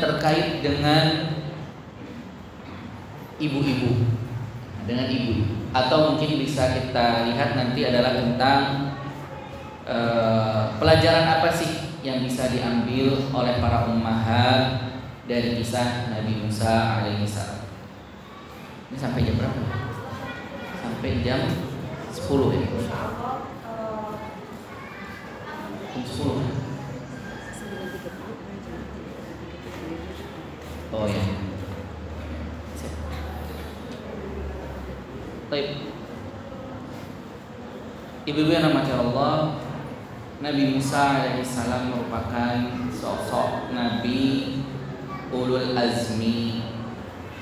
terkait dengan ibu-ibu dengan ibu atau mungkin bisa kita lihat nanti adalah tentang uh, pelajaran apa sih yang bisa diambil oleh para ummahat dari kisah Nabi Musa alaihissalam. Ini sampai jam berapa? Sampai jam 10 ya. Jam 10. Oh ya. Baik. Ibu-ibu yang nama Allah, Nabi Musa alaihissalam merupakan sosok Nabi ulul azmi.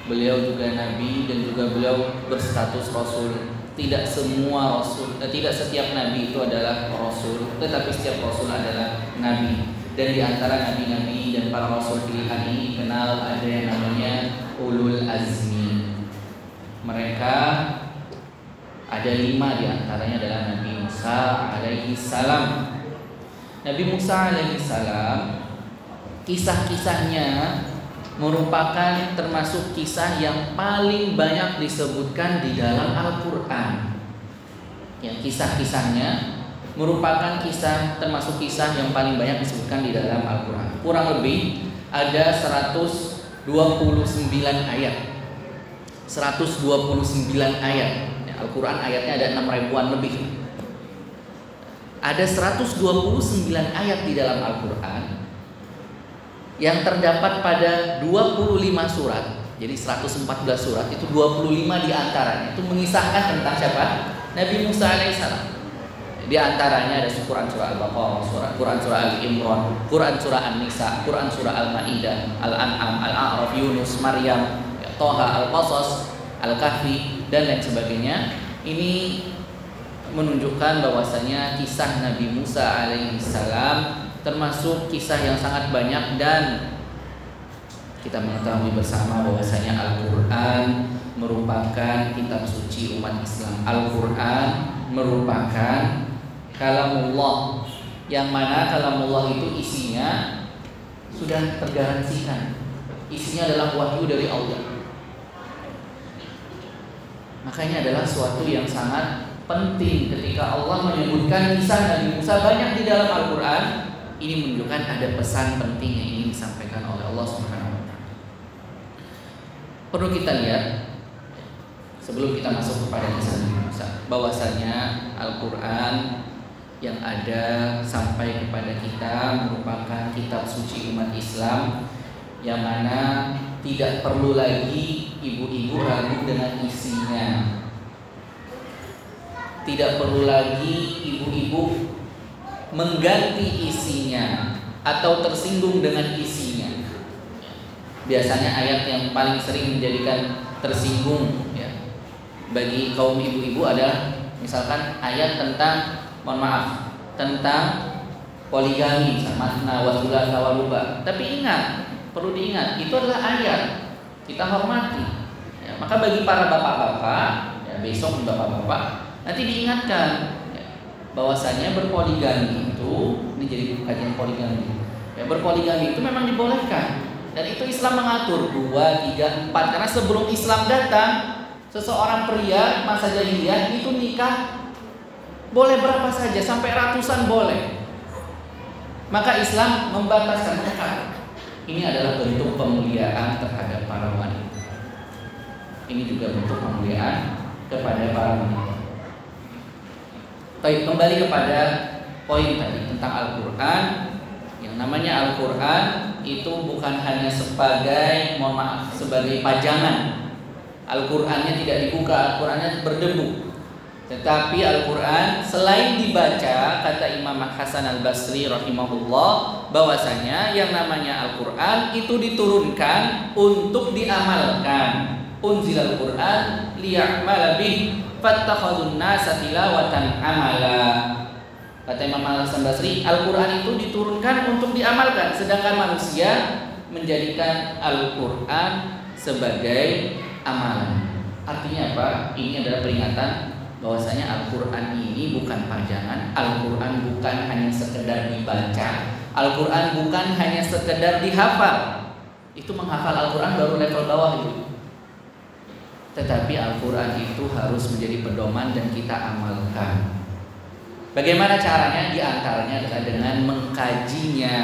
Beliau juga Nabi dan juga beliau berstatus Rasul. Tidak semua Rasul, eh, tidak setiap Nabi itu adalah Rasul, tetapi setiap Rasul adalah Nabi. Dan di antara Nabi-Nabi dan para Rasul pilihan ini kenal ada yang namanya ulul azmi. Mereka ada lima di antaranya adalah Nabi Musa alaihi salam. Nabi Musa alaihi salam kisah-kisahnya merupakan termasuk kisah yang paling banyak disebutkan di dalam Al-Qur'an. Ya, kisah-kisahnya merupakan kisah termasuk kisah yang paling banyak disebutkan di dalam Al-Qur'an. Kurang lebih ada 129 ayat. 129 ayat Al-Quran ayatnya ada 6 ribuan lebih Ada 129 ayat di dalam Al-Quran Yang terdapat pada 25 surat Jadi 114 surat Itu 25 di antaranya Itu mengisahkan tentang siapa? Nabi Musa alaihissalam di antaranya ada Quran surah Al-Baqarah, surah Quran surah Al-Imran, Quran surah An-Nisa, Quran surah Al-Maidah, Al-An'am, Al-A'raf, Yunus, Maryam, Toha, Al-Qasas, Al-Kahfi dan lain sebagainya. Ini menunjukkan bahwasanya kisah Nabi Musa alaihissalam termasuk kisah yang sangat banyak dan kita mengetahui bersama bahwasanya Al-Qur'an merupakan kitab suci umat Islam. Al-Qur'an merupakan kalamullah yang mana kalamullah itu isinya sudah tergaransikan. Isinya adalah wahyu dari Allah. Maka ini adalah suatu yang sangat penting ketika Allah menyebutkan kisah Nabi Musa banyak di dalam Al-Quran. Ini menunjukkan ada pesan penting yang ingin disampaikan oleh Allah Subhanahu wa taala. Perlu kita lihat sebelum kita masuk kepada kisah Nabi Musa bahwasanya Al-Quran yang ada sampai kepada kita merupakan kitab suci umat Islam yang mana tidak perlu lagi ibu-ibu ragu dengan isinya. Tidak perlu lagi ibu-ibu mengganti isinya atau tersinggung dengan isinya. Biasanya ayat yang paling sering menjadikan tersinggung ya bagi kaum ibu-ibu adalah misalkan ayat tentang mohon maaf. Tentang poligami sama wa thulatha Tapi ingat, perlu diingat itu adalah ayat. Kita hormati. Ya, maka bagi para bapak-bapak, ya, besok bapak-bapak nanti diingatkan ya, bahwasanya berpoligami itu ini jadi kajian poligami. Ya, berpoligami itu memang dibolehkan. Dan itu Islam mengatur. Dua, tiga, empat. Karena sebelum Islam datang seseorang pria masa jahiliyah itu nikah boleh berapa saja sampai ratusan boleh. Maka Islam membataskan mereka ini adalah bentuk pemuliaan terhadap para wanita. Ini juga bentuk pemuliaan kepada para wanita. Baik, kembali kepada poin tadi tentang Al-Quran. Yang namanya Al-Quran itu bukan hanya sebagai, mohon maaf, sebagai pajangan. Al-Qurannya tidak dibuka, Al-Qurannya berdebu. Tetapi Al-Quran selain dibaca kata Imam Hasan Al Basri rahimahullah bahwasanya yang namanya Al-Quran itu diturunkan untuk diamalkan. Unzil Al-Quran liya'mal bih fattakhadun nasa tilawatan amala. Kata Imam Hasan Basri, Al-Quran itu diturunkan untuk diamalkan, sedangkan manusia menjadikan Al-Quran sebagai amalan. Artinya apa? Ini adalah peringatan bahwasanya Al-Qur'an ini bukan pajangan, Al-Qur'an bukan hanya sekedar dibaca, Al-Qur'an bukan hanya sekedar dihafal. itu menghafal Al-Quran baru level bawah itu. Tetapi Al-Quran itu harus menjadi pedoman dan kita amalkan. Bagaimana caranya? Di antaranya adalah dengan mengkajinya,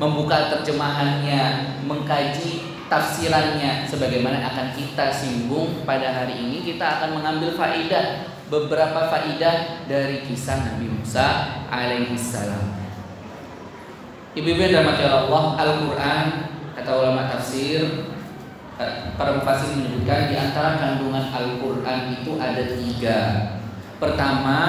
membuka terjemahannya, mengkaji tafsirannya sebagaimana akan kita singgung pada hari ini kita akan mengambil faidah beberapa faidah dari kisah Nabi Musa alaihi salam. Ibu-ibu yang dirahmati Allah, Al-Qur'an kata ulama tafsir eh, para mufasir menyebutkan di antara kandungan Al-Qur'an itu ada tiga. Pertama,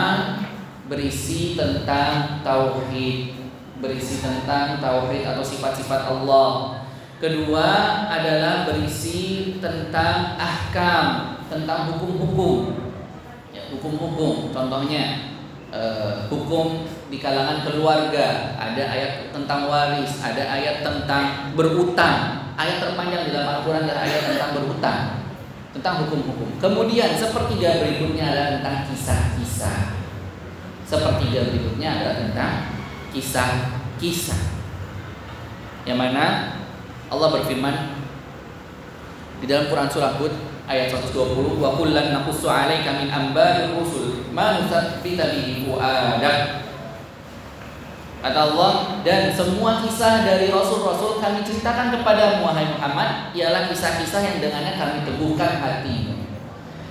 berisi tentang tauhid, berisi tentang tauhid atau sifat-sifat Allah. Kedua adalah berisi tentang ahkam, tentang hukum-hukum. Hukum-hukum. Contohnya eh, hukum di kalangan keluarga, ada ayat tentang waris, ada ayat tentang berutang. Ayat terpanjang di dalam Al-Qur'an adalah ayat tentang berutang, tentang hukum-hukum. Kemudian sepertiga berikutnya adalah tentang kisah-kisah. Sepertiga berikutnya adalah tentang kisah-kisah. Yang mana Allah berfirman di dalam Quran surah Hud ayat 120 wa kullan naqussu 'alaika min anba'ir rusul ma nutsabbita bihi fu'adak Kata Allah dan semua kisah dari rasul-rasul kami ceritakan kepada wahai Muhammad ialah kisah-kisah yang dengannya kami teguhkan hatimu.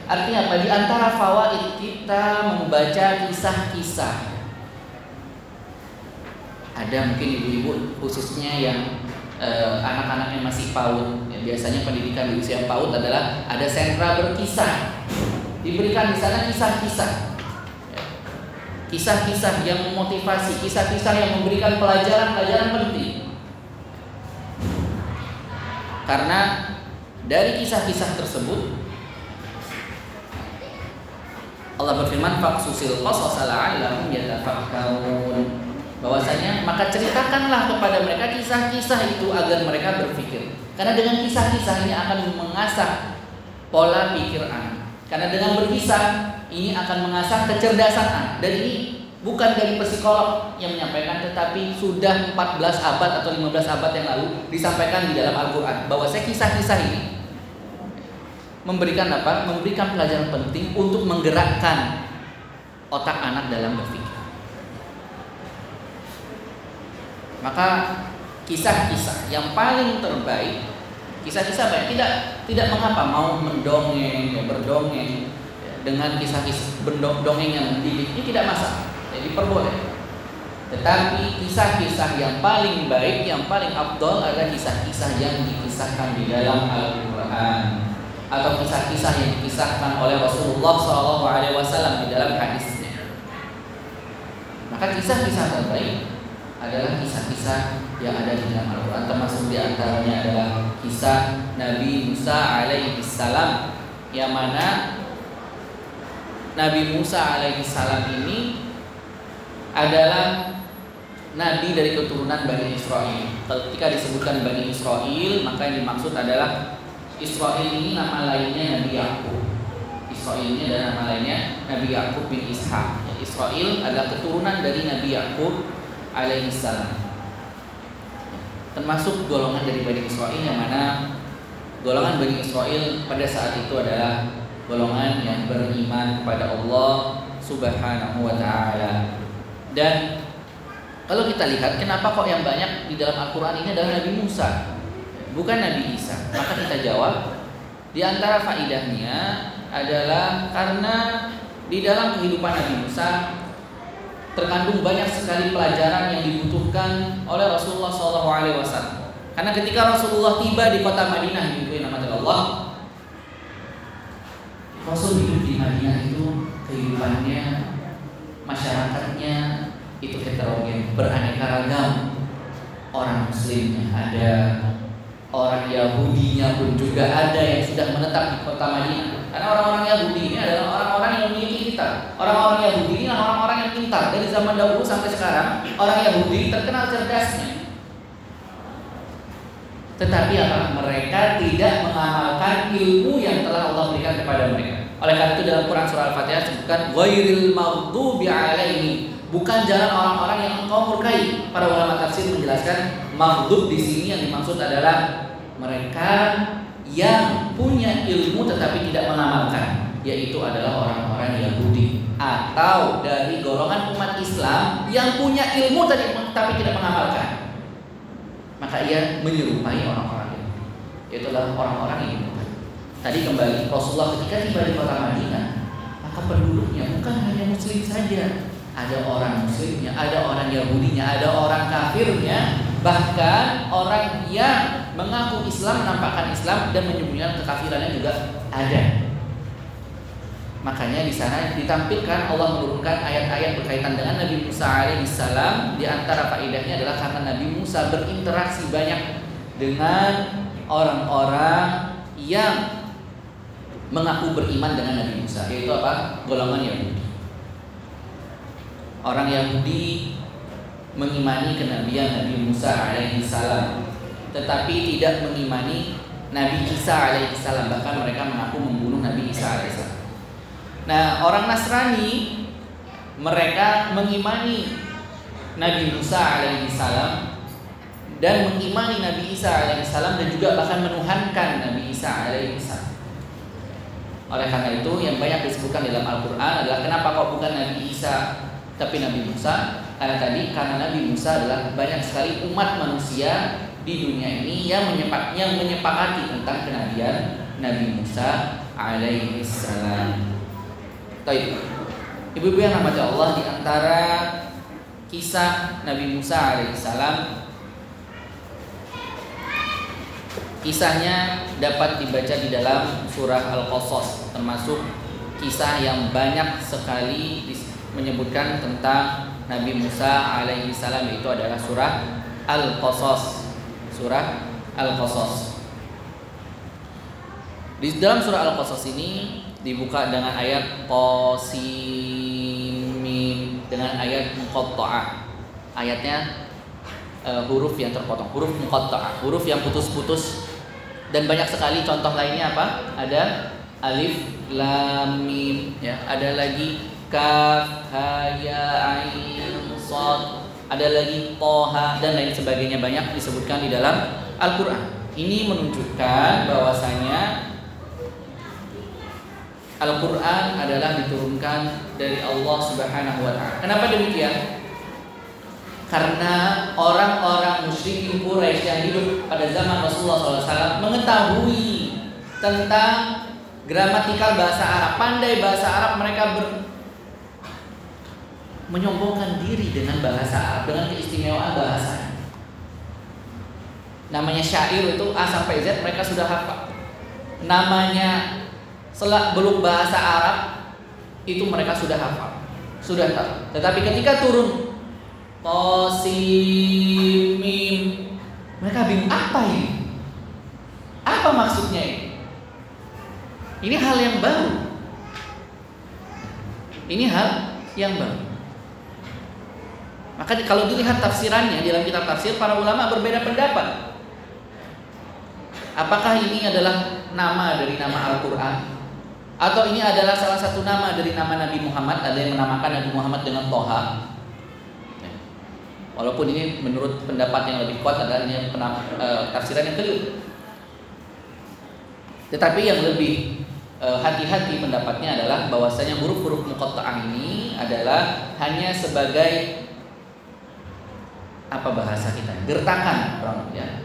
Artinya apa? Di antara fawaid kita membaca kisah-kisah. Ada mungkin ibu-ibu khususnya yang eh, anak-anak yang masih PAUD. Ya, biasanya pendidikan di usia PAUD adalah ada sentra berkisah. Diberikan di sana kisah-kisah. Kisah-kisah yang memotivasi, kisah-kisah yang memberikan pelajaran-pelajaran penting. Karena dari kisah-kisah tersebut Allah berfirman faqsusil qasas la'allahum yatafakkarun bahwasanya maka ceritakanlah kepada mereka kisah-kisah itu agar mereka berpikir. Karena dengan kisah-kisah ini akan mengasah pola pikir anak. Karena dengan berkisah ini akan mengasah kecerdasan anak. Dan ini bukan dari psikolog yang menyampaikan tetapi sudah 14 abad atau 15 abad yang lalu disampaikan di dalam Al-Qur'an bahwa saya kisah-kisah ini memberikan apa? Memberikan pelajaran penting untuk menggerakkan otak anak dalam berpikir. Maka kisah-kisah yang paling terbaik kisah-kisah baik tidak tidak mengapa mau mendongeng ya, berdongeng. Ya, dengan kisah-kisah berdongeng yang mendidik ini tidak masalah. Jadi perboleh. Tetapi kisah-kisah yang paling baik yang paling abdol adalah kisah-kisah yang dikisahkan di dalam Al-Quran. Atau kisah-kisah yang dikisahkan oleh Rasulullah SAW di dalam hadisnya. Maka kisah-kisah terbaik adalah kisah-kisah yang ada di dalam Al-Quran termasuk di antaranya adalah kisah Nabi Musa alaihi salam yang mana Nabi Musa alaihi salam ini adalah nabi dari keturunan Bani Israel. Ketika disebutkan Bani Israel, maka yang dimaksud adalah Israel ini nama lainnya Nabi Yakub. Israel ini adalah nama lainnya Nabi Yakub bin Ishak. Israel adalah keturunan dari Nabi Yakub alaihissalam termasuk golongan dari Bani Israel yang mana golongan Bani Israel pada saat itu adalah golongan yang beriman kepada Allah Subhanahu wa taala. Dan kalau kita lihat kenapa kok yang banyak di dalam Al-Qur'an ini adalah Nabi Musa, bukan Nabi Isa? Maka kita jawab di antara faidahnya adalah karena di dalam kehidupan Nabi Musa terkandung banyak sekali pelajaran yang dibutuhkan oleh Rasulullah SAW. Karena ketika Rasulullah tiba di kota Madinah, yang nama Allah, Rasul hidup di Madinah itu kehidupannya, masyarakatnya itu heterogen, beraneka ragam. Orang Muslimnya ada, orang Yahudinya pun juga ada yang sudah menetap di kota Madinah. Karena orang-orang Yahudi ini adalah orang-orang yang memiliki kita. Orang-orang Yahudi ini adalah orang-orang yang pintar dari zaman dahulu sampai sekarang. Orang Yahudi terkenal cerdasnya. Tetapi apa? Mereka tidak mengamalkan ilmu yang telah Allah berikan kepada mereka. Oleh karena itu dalam Quran surah Al-Fatihah disebutkan ghairil maghdubi alaihi bukan jalan orang-orang yang engkau murkai. Para ulama tafsir menjelaskan maghdub di sini yang dimaksud adalah mereka yang punya ilmu tetapi tidak mengamalkan yaitu adalah orang-orang Yahudi atau dari golongan umat Islam yang punya ilmu tapi tidak mengamalkan maka ia menyerupai orang-orang itu yaitu adalah orang-orang yang tadi kembali Rasulullah ketika tiba di kota Madinah maka penduduknya bukan hanya muslim saja ada orang muslimnya ada orang Yahudinya ada orang kafirnya bahkan orang yang mengaku Islam menampakkan Islam dan menyembunyikan kekafirannya juga ada Makanya di sana ditampilkan Allah menurunkan ayat-ayat berkaitan dengan Nabi Musa alaihissalam. Di antara faedahnya adalah karena Nabi Musa berinteraksi banyak dengan orang-orang yang mengaku beriman dengan Nabi Musa, yaitu apa? Golongan Yahudi. Orang Yahudi mengimani kenabian Nabi Musa alaihissalam, tetapi tidak mengimani Nabi Isa alaihissalam. Bahkan mereka mengaku membunuh Nabi Isa alaihissalam. Nah, orang Nasrani mereka mengimani Nabi Musa alaihi salam dan mengimani Nabi Isa alaihi salam dan juga bahkan menuhankan Nabi Isa alaihi salam. Oleh karena itu yang banyak disebutkan dalam Al-Qur'an adalah kenapa kok bukan Nabi Isa tapi Nabi Musa? Karena tadi karena Nabi Musa adalah banyak sekali umat manusia di dunia ini yang menyepak yang menyepakati tentang kenabian Nabi Musa alaihi salam. Taib. Ibu-ibu yang nama Allah di antara kisah Nabi Musa alaihissalam Kisahnya dapat dibaca di dalam surah Al-Qasas termasuk kisah yang banyak sekali menyebutkan tentang Nabi Musa alaihissalam itu adalah surah Al-Qasas. Surah Al-Qasas. Di dalam surah Al-Qasas ini dibuka dengan ayat qasimim dengan ayat muqatta'ah. Ayatnya uh, huruf yang terpotong, huruf muqatta'ah, huruf yang putus-putus dan banyak sekali contoh lainnya apa? Ada alif lam mim ya, ada lagi kaf ha ya ain sad, ada lagi toha dan lain sebagainya banyak disebutkan di dalam Al-Qur'an. Ini menunjukkan bahwasanya Al-Quran adalah diturunkan dari Allah Subhanahu wa Ta'ala. Kenapa demikian? Karena orang-orang musyrikin Quraisy yang hidup pada zaman Rasulullah SAW mengetahui tentang gramatikal bahasa Arab, pandai bahasa Arab, mereka ber menyombongkan diri dengan bahasa Arab, dengan keistimewaan bahasa. Namanya syair itu A sampai Z mereka sudah hafal. Namanya Setelah belum bahasa Arab itu mereka sudah hafal, sudah tahu. Tetapi ketika turun tosimim mereka bingung apa ini? Apa maksudnya ini? Ini hal yang baru. Ini hal yang baru. Maka kalau dilihat tafsirannya dalam kitab tafsir para ulama berbeda pendapat. Apakah ini adalah nama dari nama Al-Qur'an atau ini adalah salah satu nama dari nama Nabi Muhammad Ada yang menamakan Nabi Muhammad dengan Toha ya. Walaupun ini menurut pendapat yang lebih kuat adalah ini penam, e, tafsiran yang keliru Tetapi yang lebih e, hati-hati pendapatnya adalah bahwasanya huruf-huruf muqatta'ah ini adalah hanya sebagai apa bahasa kita gertakan ya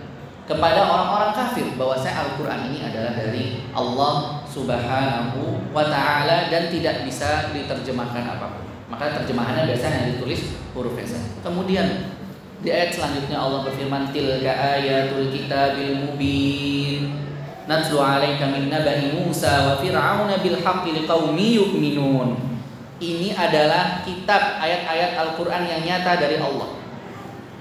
kepada orang-orang kafir bahwasanya Al-Qur'an ini adalah dari Allah Subhanahu wa taala dan tidak bisa diterjemahkan apa pun. Maka terjemahannya biasanya ditulis huruf saja. Kemudian di ayat selanjutnya Allah berfirman tilka ayatul kitabil mubin natlu 'alaika min naba'i Musa wa fir'auna bil haqqi liqaumi yu'minun. Ini adalah kitab ayat-ayat Al-Qur'an yang nyata dari Allah.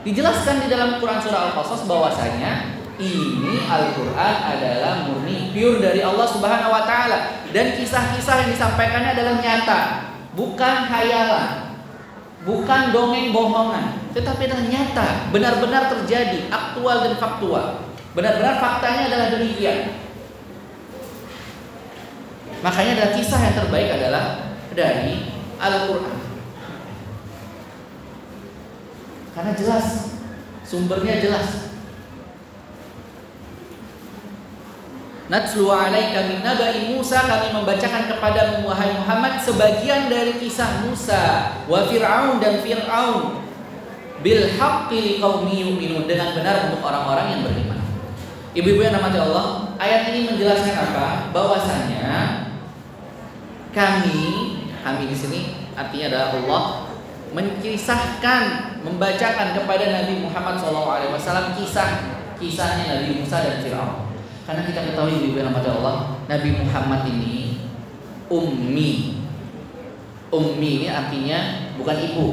Dijelaskan di dalam Quran surah Al-Qasas bahwasanya ini Al-Quran adalah murni pure dari Allah Subhanahu wa taala dan kisah-kisah yang disampaikannya adalah nyata, bukan hayalan, bukan dongeng bohongan, tetapi adalah nyata, benar-benar terjadi, aktual dan faktual. Benar-benar faktanya adalah demikian. Makanya adalah kisah yang terbaik adalah dari Al-Quran. Karena jelas, sumbernya jelas, Natslu alaika min nabai Musa kami membacakan kepada wahai Muhammad sebagian dari kisah Musa wa Fir'aun dan Fir'aun bil haqqi liqaumi yu'minun dengan benar untuk orang-orang yang beriman. Ibu-ibu yang namanya Allah, ayat ini menjelaskan apa? Bahwasanya kami, kami di sini artinya adalah Allah menkisahkan, membacakan kepada Nabi Muhammad SAW kisah kisahnya Nabi Musa dan Fir'aun. Karena kita ketahui di dalam Allah, Nabi Muhammad ini ummi. Ummi ini artinya bukan ibu.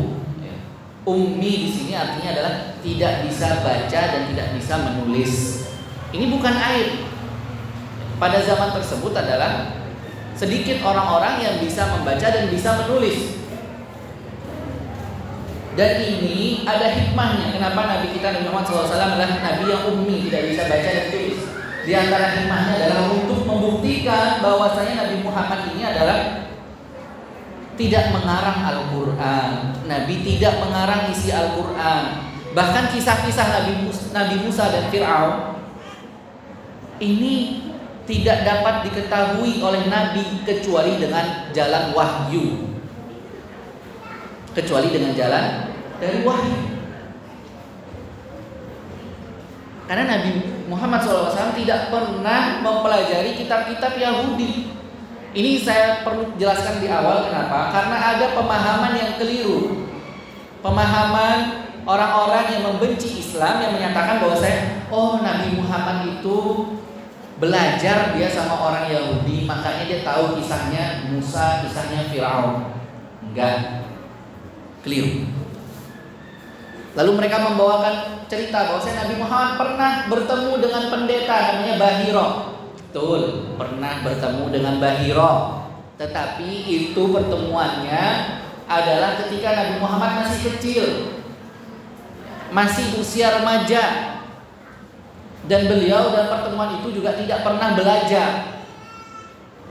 Ummi di sini artinya adalah tidak bisa baca dan tidak bisa menulis. Ini bukan aib. Pada zaman tersebut adalah sedikit orang-orang yang bisa membaca dan bisa menulis. Dan ini ada hikmahnya. Kenapa Nabi kita Nabi Muhammad SAW adalah Nabi yang ummi, tidak bisa baca dan tulis. Di antara hikmahnya adalah untuk membuktikan bahwasanya Nabi Muhammad ini adalah tidak mengarang Al-Quran. Nabi tidak mengarang isi Al-Quran. Bahkan kisah-kisah Nabi Nabi Musa dan Fir'aun ini tidak dapat diketahui oleh Nabi kecuali dengan jalan wahyu. Kecuali dengan jalan dari wahyu. Karena Nabi Muhammad SAW tidak pernah mempelajari kitab-kitab Yahudi. Ini saya perlu jelaskan di awal kenapa? Karena ada pemahaman yang keliru. Pemahaman orang-orang yang membenci Islam yang menyatakan bahwa saya, oh Nabi Muhammad itu belajar dia sama orang Yahudi, makanya dia tahu kisahnya Musa, kisahnya Firaun. Enggak. Keliru. Lalu mereka membawakan cerita bahwa Nabi Muhammad pernah bertemu dengan pendeta namanya Bahiro. Betul, pernah bertemu dengan Bahiro. Tetapi itu pertemuannya adalah ketika Nabi Muhammad masih kecil. Masih usia remaja. Dan beliau dalam pertemuan itu juga tidak pernah belajar.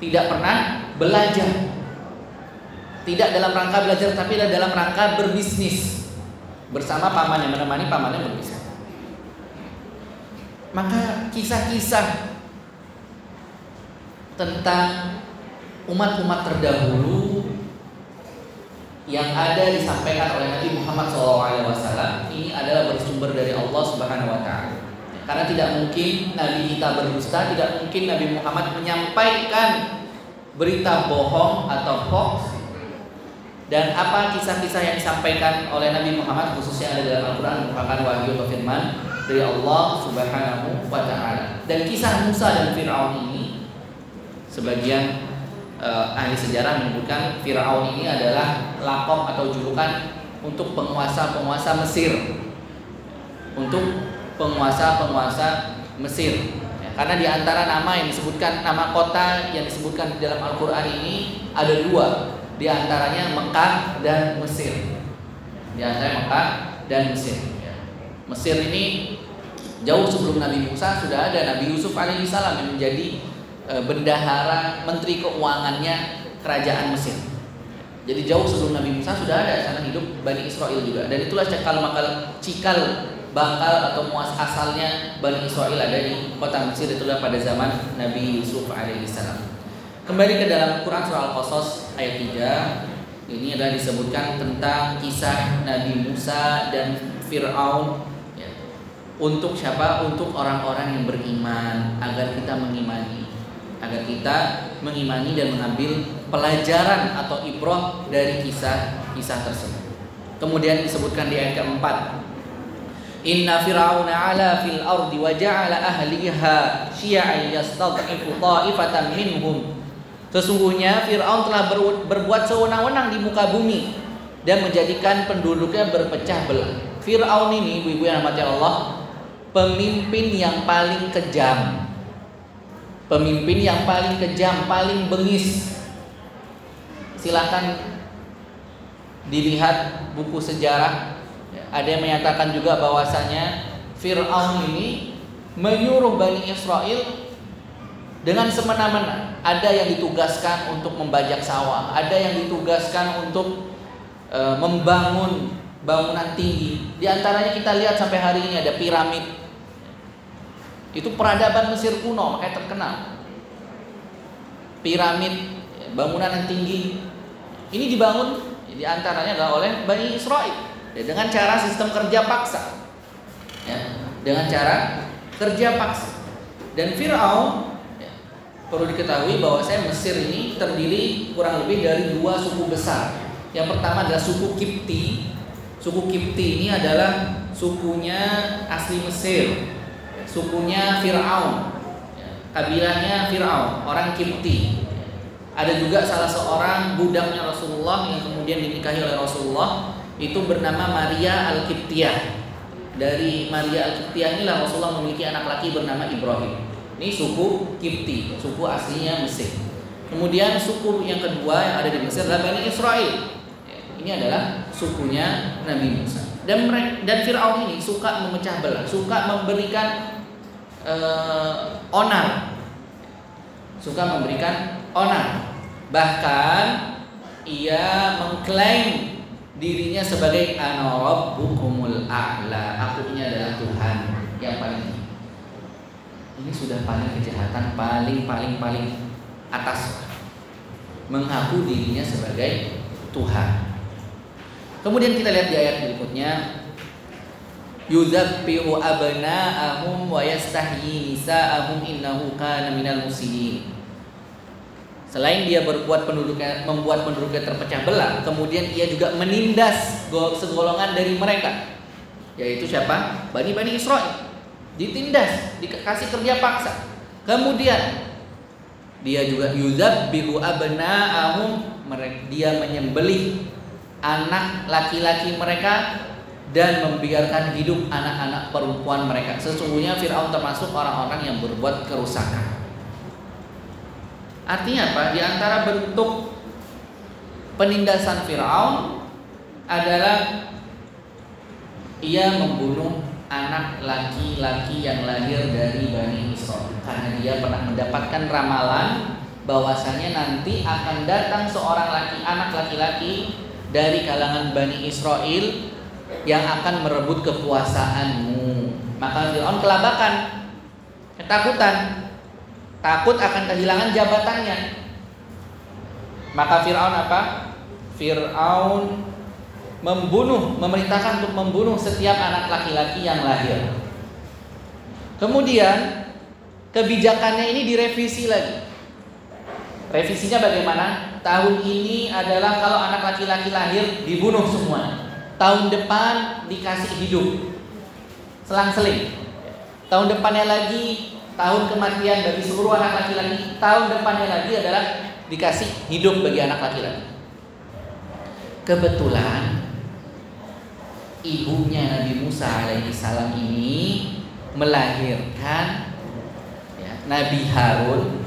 Tidak pernah belajar. Tidak dalam rangka belajar tapi dalam rangka berbisnis bersama paman yang menemani pamannya berpisah. Maka kisah-kisah tentang umat-umat terdahulu yang ada disampaikan oleh Nabi Muhammad SAW ini adalah bersumber dari Allah Subhanahu Wa Taala. Karena tidak mungkin Nabi kita berdusta, tidak mungkin Nabi Muhammad menyampaikan berita bohong atau hoax dan apa kisah-kisah yang disampaikan oleh Nabi Muhammad khususnya ada dalam Al-Quran merupakan wahyu atau firman dari Allah Subhanahu wa taala. Dan kisah Musa dan Firaun ini sebagian uh, ahli sejarah menyebutkan Firaun ini adalah lakop atau julukan untuk penguasa-penguasa Mesir. Untuk penguasa-penguasa Mesir. Ya, karena di antara nama yang disebutkan nama kota yang disebutkan di dalam Al-Qur'an ini ada dua di antaranya Mekah dan Mesir. Di antaranya Mekah dan Mesir. Mesir ini jauh sebelum Nabi Musa sudah ada Nabi Yusuf alaihissalam yang menjadi e, bendahara menteri keuangannya kerajaan Mesir. Jadi jauh sebelum Nabi Musa sudah ada sana hidup Bani Israel juga dan itulah cikal bakal cikal bakal atau muas asalnya Bani Israel ada di kota Mesir itulah pada zaman Nabi Yusuf alaihissalam. Kembali ke dalam Quran surah Al-Qasas ayat 3 Ini adalah disebutkan tentang kisah Nabi Musa dan Fir'aun ya. Untuk siapa? Untuk orang-orang yang beriman Agar kita mengimani. Agar kita mengimani dan mengambil pelajaran atau ibroh dari kisah-kisah tersebut. Kemudian disebutkan di ayat keempat. Inna fir'auna ala fil ardi wa ja'ala ahliha syi'an yastad'ifu ta'ifatan minhum Sesungguhnya Fir'aun telah berbuat sewenang-wenang di muka bumi dan menjadikan penduduknya berpecah belah. Fir'aun ini, ibu-ibu yang mati Allah, pemimpin yang paling kejam. Pemimpin yang paling kejam, paling bengis. Silahkan dilihat buku sejarah. Ada yang menyatakan juga bahwasanya Fir'aun ini menyuruh Bani Israel dengan semena-mena. Ada yang ditugaskan untuk membajak sawah, ada yang ditugaskan untuk e, membangun bangunan tinggi. Di antaranya kita lihat sampai hari ini ada piramid. Itu peradaban Mesir kuno, makanya terkenal. Piramid, bangunan yang tinggi. Ini dibangun di antaranya adalah oleh Bani Israel ya, dengan cara sistem kerja paksa. Ya, dengan cara kerja paksa. Dan Firaun perlu diketahui bahwa saya Mesir ini terdiri kurang lebih dari dua suku besar. Yang pertama adalah suku Kipti. Suku Kipti ini adalah sukunya asli Mesir. Sukunya Fir'aun. Kabilahnya Fir'aun orang Kipti. Ada juga salah seorang budaknya Rasulullah yang kemudian dinikahi oleh Rasulullah. Itu bernama Maria Al-Kiptiyah. Dari Maria Al-Kiptiyah inilah Rasulullah memiliki anak laki bernama Ibrahim ini suku Kipti suku aslinya Mesir kemudian suku yang kedua yang ada di Mesir adalah Bani Israel ini adalah sukunya Nabi Musa dan dan Firaun ini suka memecah belah, suka memberikan uh, onar, suka memberikan onar. Bahkan ia mengklaim dirinya sebagai anarabbukumul a'la. Aku ini adalah Tuhan yang paling. Ini sudah paling kejahatan paling paling paling atas. Mengaku dirinya sebagai Tuhan. Kemudian kita lihat di ayat berikutnya yuzabbihu abna'ahum wa yastahyi nisa'ahum innahu kana minal muslimin. Selain dia berbuat penduduknya membuat penduduknya terpecah belah, kemudian ia juga menindas segolongan dari mereka. Yaitu siapa? Bani-bani Israel. Ditindas, dikasih kerja paksa. Kemudian dia juga yuzabbihu abna'ahum dia menyembelih anak laki-laki mereka dan membiarkan hidup anak-anak perempuan mereka. Sesungguhnya Firaun termasuk orang-orang yang berbuat kerusakan. Artinya apa? Di antara bentuk penindasan Firaun adalah ia membunuh anak laki-laki yang lahir dari Bani Israel karena dia pernah mendapatkan ramalan bahwasanya nanti akan datang seorang laki anak laki-laki dari kalangan Bani Israel yang akan merebut kekuasaanmu. Maka Fir'aun kelabakan, ketakutan, takut akan kehilangan jabatannya. Maka Fir'aun apa? Fir'aun membunuh, memerintahkan untuk membunuh setiap anak laki-laki yang lahir. Kemudian kebijakannya ini direvisi lagi. Revisinya bagaimana? tahun ini adalah kalau anak laki-laki lahir dibunuh semua. Tahun depan dikasih hidup. Selang-seling. Tahun depannya lagi tahun kematian bagi seluruh anak laki-laki. Tahun depannya lagi adalah dikasih hidup bagi anak laki-laki. Kebetulan ibunya Nabi Musa alaihi salam ini melahirkan ya, Nabi Harun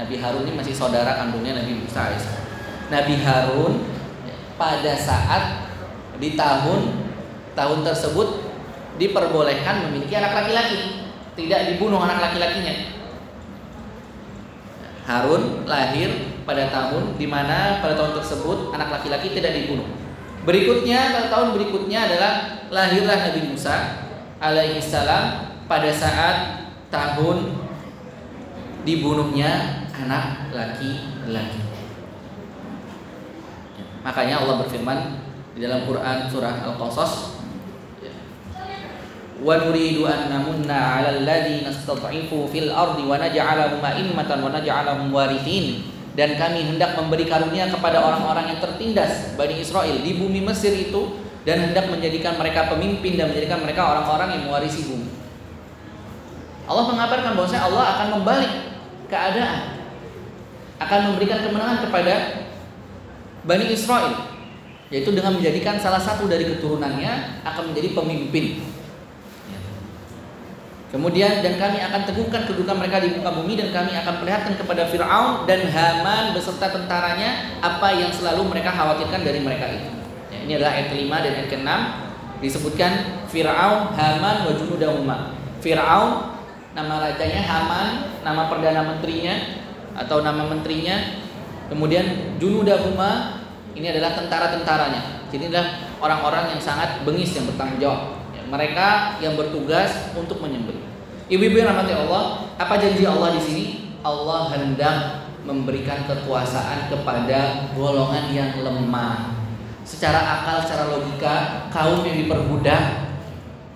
Nabi Harun ini masih saudara kandungnya Nabi Musa AS. Nabi Harun pada saat di tahun tahun tersebut diperbolehkan memiliki anak laki-laki, tidak dibunuh anak laki-lakinya. Harun lahir pada tahun di mana pada tahun tersebut anak laki-laki tidak dibunuh. Berikutnya tahun berikutnya adalah lahirlah Nabi Musa alaihissalam pada saat tahun dibunuhnya anak laki-laki. Makanya Allah berfirman di dalam Quran surah Al-Qasas warithin dan kami hendak memberi karunia kepada orang-orang yang tertindas Bani Israel di bumi Mesir itu dan hendak menjadikan mereka pemimpin dan menjadikan mereka orang-orang yang mewarisi bumi. Allah mengabarkan bahwa Allah akan membalik keadaan akan memberikan kemenangan kepada Bani Israel yaitu dengan menjadikan salah satu dari keturunannya akan menjadi pemimpin. Kemudian dan kami akan teguhkan kedudukan mereka di muka bumi dan kami akan perlihatkan kepada Firaun dan Haman beserta tentaranya apa yang selalu mereka khawatirkan dari mereka itu. Ya, ini adalah ayat kelima dan ayat keenam disebutkan Firaun, Haman, wa junudahuma. Firaun nama rajanya Haman, nama perdana menterinya atau nama menterinya. Kemudian junudahuma ini adalah tentara-tentaranya. Jadi adalah orang-orang yang sangat bengis yang bertanggung jawab. Mereka yang bertugas untuk menyembelih. Ibu-ibu yang rahmati Allah, apa janji Allah di sini? Allah hendak memberikan kekuasaan kepada golongan yang lemah. Secara akal, secara logika, kaum yang diperbudak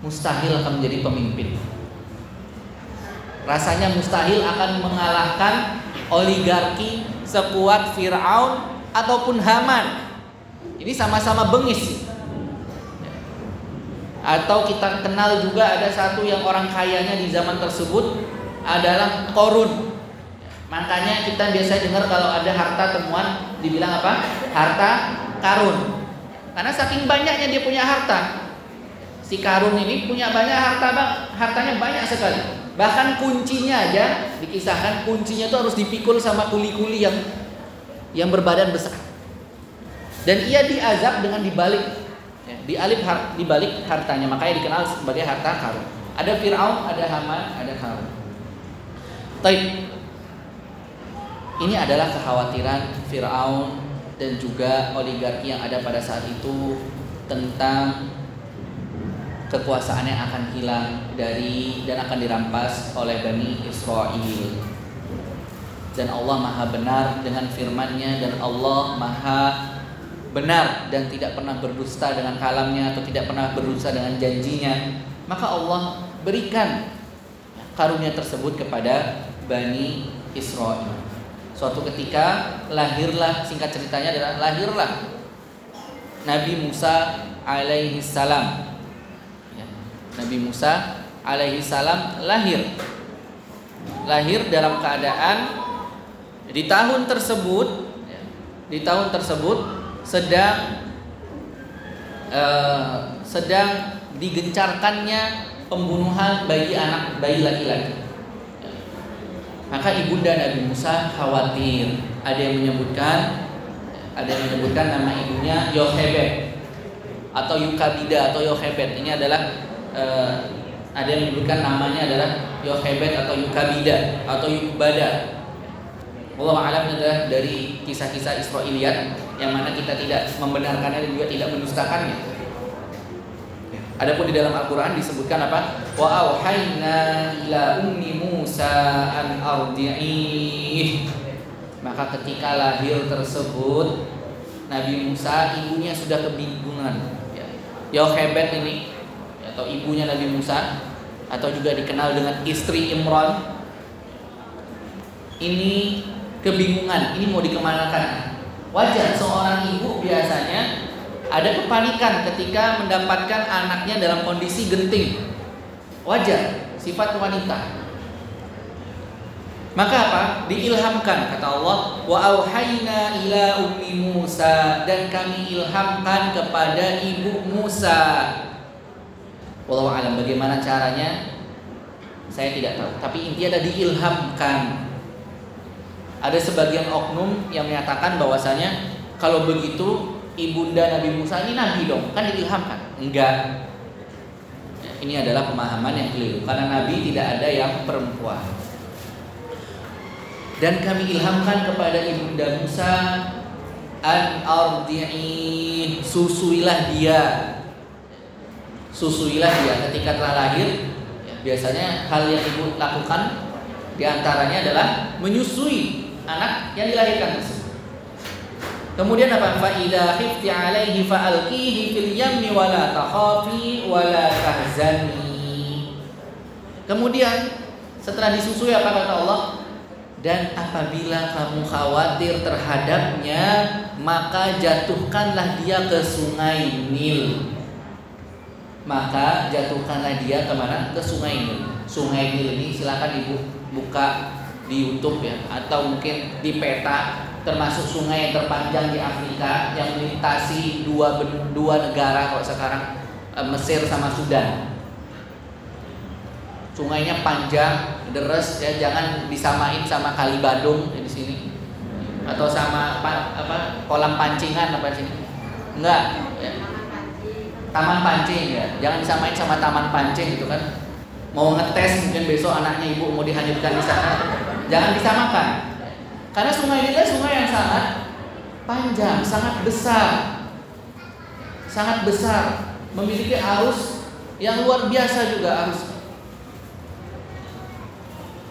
mustahil akan menjadi pemimpin. Rasanya mustahil akan mengalahkan oligarki sekuat Fir'aun ataupun Haman. Ini sama-sama bengis. Atau kita kenal juga ada satu yang orang kayanya di zaman tersebut adalah Korun. Makanya kita biasa dengar kalau ada harta temuan dibilang apa? Harta karun. Karena saking banyaknya dia punya harta. Si karun ini punya banyak harta, Bang. Hartanya banyak sekali. Bahkan kuncinya aja dikisahkan kuncinya itu harus dipikul sama kuli-kuli yang yang berbadan besar. Dan ia diazab dengan dibalik ya, dialip har, dibalik hartanya. Makanya dikenal sebagai harta karun ada Fir'aun ada Haman ada Karun Taib. Ini adalah kekhawatiran Fir'aun dan juga oligarki yang ada pada saat itu tentang kekuasaannya akan hilang dari dan akan dirampas oleh Bani Israel. Dan Allah maha benar dengan firman-Nya dan Allah maha benar dan tidak pernah berdusta dengan kalamnya atau tidak pernah berdusta dengan janjinya, maka Allah berikan karunia tersebut kepada Bani Israel. Suatu ketika lahirlah singkat ceritanya adalah lahirlah Nabi Musa alaihi salam. Ya, Nabi Musa alaihi salam lahir. Lahir dalam keadaan di tahun tersebut ya, di tahun tersebut sedang uh, sedang digencarkannya pembunuhan bagi anak bayi laki-laki. Maka ibunda Nabi Musa khawatir. Ada yang menyebutkan ada yang menyebutkan nama ibunya Yohebed atau Yukabida atau Yohebed. Ini adalah uh, ada yang menyebutkan namanya adalah Yohebed atau Yukabida atau Yukbada. Allah alam adalah dari kisah-kisah Israiliyat yang mana kita tidak membenarkannya dan juga tidak mendustakannya. Adapun di dalam Al-Qur'an disebutkan apa? Wa auhayna ila ummi Musa an ardi'ih. Maka ketika lahir tersebut Nabi Musa ibunya sudah kebingungan. Ya. Yohebet ini atau ibunya Nabi Musa atau juga dikenal dengan istri Imran ini kebingungan ini mau dikemanakan Wajar seorang ibu biasanya ada kepanikan ketika mendapatkan anaknya dalam kondisi genting. Wajar, sifat wanita. Maka apa? Diilhamkan kata Allah, wa auhayna ila ummi Musa dan kami ilhamkan kepada ibu Musa. Wallahu alam bagaimana caranya? Saya tidak tahu, tapi intinya ada diilhamkan ada sebagian oknum yang menyatakan bahwasanya kalau begitu ibunda Nabi Musa ini nabi dong, kan diilhamkan. Enggak. Ya, ini adalah pemahaman yang keliru karena nabi tidak ada yang perempuan. Dan kami ilhamkan kepada ibunda Musa an ardi'i susuilah dia. Susuilah dia ketika telah lahir. Ya, biasanya hal yang ibu lakukan di antaranya adalah menyusui anak yang dilahirkan tersebut. Kemudian apa? Fa idza khifti alaihi fa alqihi fil yammi wa la. Kemudian setelah disusui apa kata Allah? Dan apabila kamu khawatir terhadapnya, maka jatuhkanlah dia ke sungai Nil. Maka jatuhkanlah dia ke mana? Ke sungai Nil. Sungai Nil ini silakan ibu buka di YouTube ya atau mungkin di peta termasuk sungai yang terpanjang di Afrika yang melintasi dua dua negara kalau sekarang eh, Mesir sama Sudan. Sungainya panjang, deres ya jangan disamain sama Kali Bandung di sini atau sama apa, apa kolam pancingan apa sini. Enggak, ya. Taman pancing ya. Jangan disamain sama taman pancing gitu kan. Mau ngetes mungkin besok anaknya ibu mau dihanyutkan di sana Jangan disamakan. Karena sungai ini sungai yang sangat panjang, sangat besar. Sangat besar, memiliki arus yang luar biasa juga arus.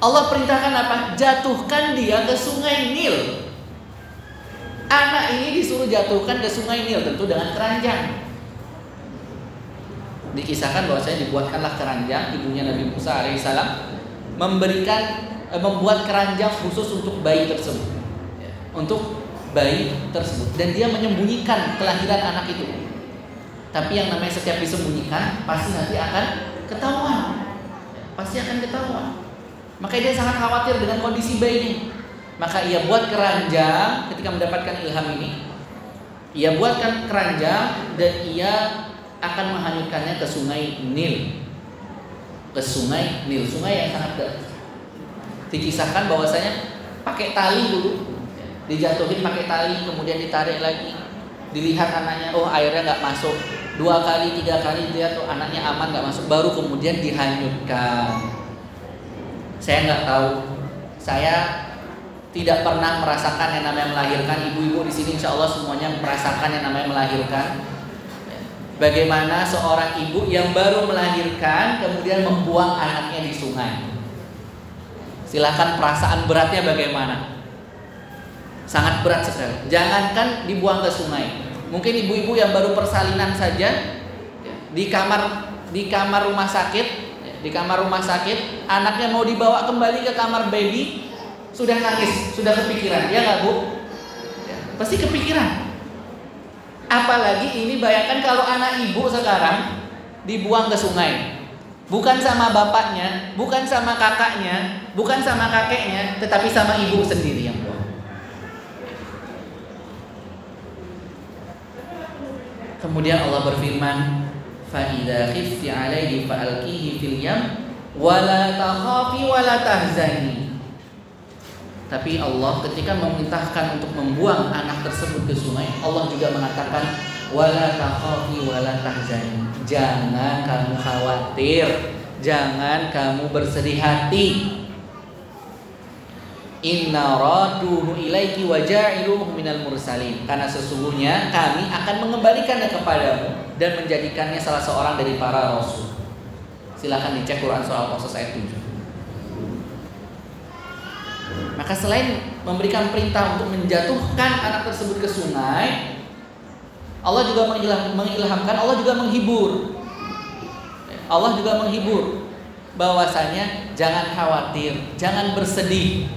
Allah perintahkan apa? Jatuhkan dia ke sungai Nil. Anak ini disuruh jatuhkan ke sungai Nil tentu dengan keranjang. Dikisahkan bahwa saya dibuatkanlah keranjang ibunya Nabi Musa alaihissalam memberikan eh, membuat keranjang khusus untuk bayi tersebut. Ya, untuk bayi tersebut dan dia menyembunyikan kelahiran anak itu. Tapi yang namanya setiap disembunyikan pasti nanti akan ketahuan. Pasti akan ketahuan. Maka dia sangat khawatir dengan kondisi bayinya. Maka ia buat keranjang ketika mendapatkan ilham ini. Ia buatkan keranjang dan ia akan menghanyutkannya ke sungai Nil. Ke sungai Nil, sungai yang sangat deras. Dikisahkan bahwasanya pakai tali dulu, dijatuhin pakai tali, kemudian ditarik lagi. Dilihat anaknya, oh airnya nggak masuk. Dua kali, tiga kali dia tuh anaknya aman nggak masuk, baru kemudian dihanyutkan saya nggak tahu. Saya tidak pernah merasakan yang namanya melahirkan. Ibu-ibu di sini insya Allah semuanya merasakan yang namanya melahirkan. Bagaimana seorang ibu yang baru melahirkan kemudian membuang anaknya di sungai. Silahkan perasaan beratnya bagaimana? Sangat berat sekali. Jangankan dibuang ke sungai. Mungkin ibu-ibu yang baru persalinan saja di kamar di kamar rumah sakit di kamar rumah sakit, anaknya mau dibawa kembali ke kamar baby, sudah nangis, sudah kepikiran, ya nggak bu? Ya, pasti kepikiran. Apalagi ini bayangkan kalau anak ibu sekarang dibuang ke sungai. Bukan sama bapaknya, bukan sama kakaknya, bukan sama kakeknya, tetapi sama ibu sendiri yang buang. Kemudian Allah berfirman, "Fa'idha khifti عَلَيْهِ fa'alkihi fil yam wa la takhafi wa la tahzani." Tapi Allah ketika memerintahkan untuk membuang anak tersebut ke sungai Allah juga mengatakan wala takhafi wala tahzani jangan kamu khawatir jangan kamu bersedih hati Inna raduhu ilaiki wa ja'iluhu minal mursalin. Karena sesungguhnya kami akan mengembalikannya kepadamu dan menjadikannya salah seorang dari para rasul. Silahkan dicek Quran soal Qasas ayat 7. Maka selain memberikan perintah untuk menjatuhkan anak tersebut ke sungai, Allah juga mengilhamkan, Allah juga menghibur. Allah juga menghibur bahwasanya jangan khawatir, jangan bersedih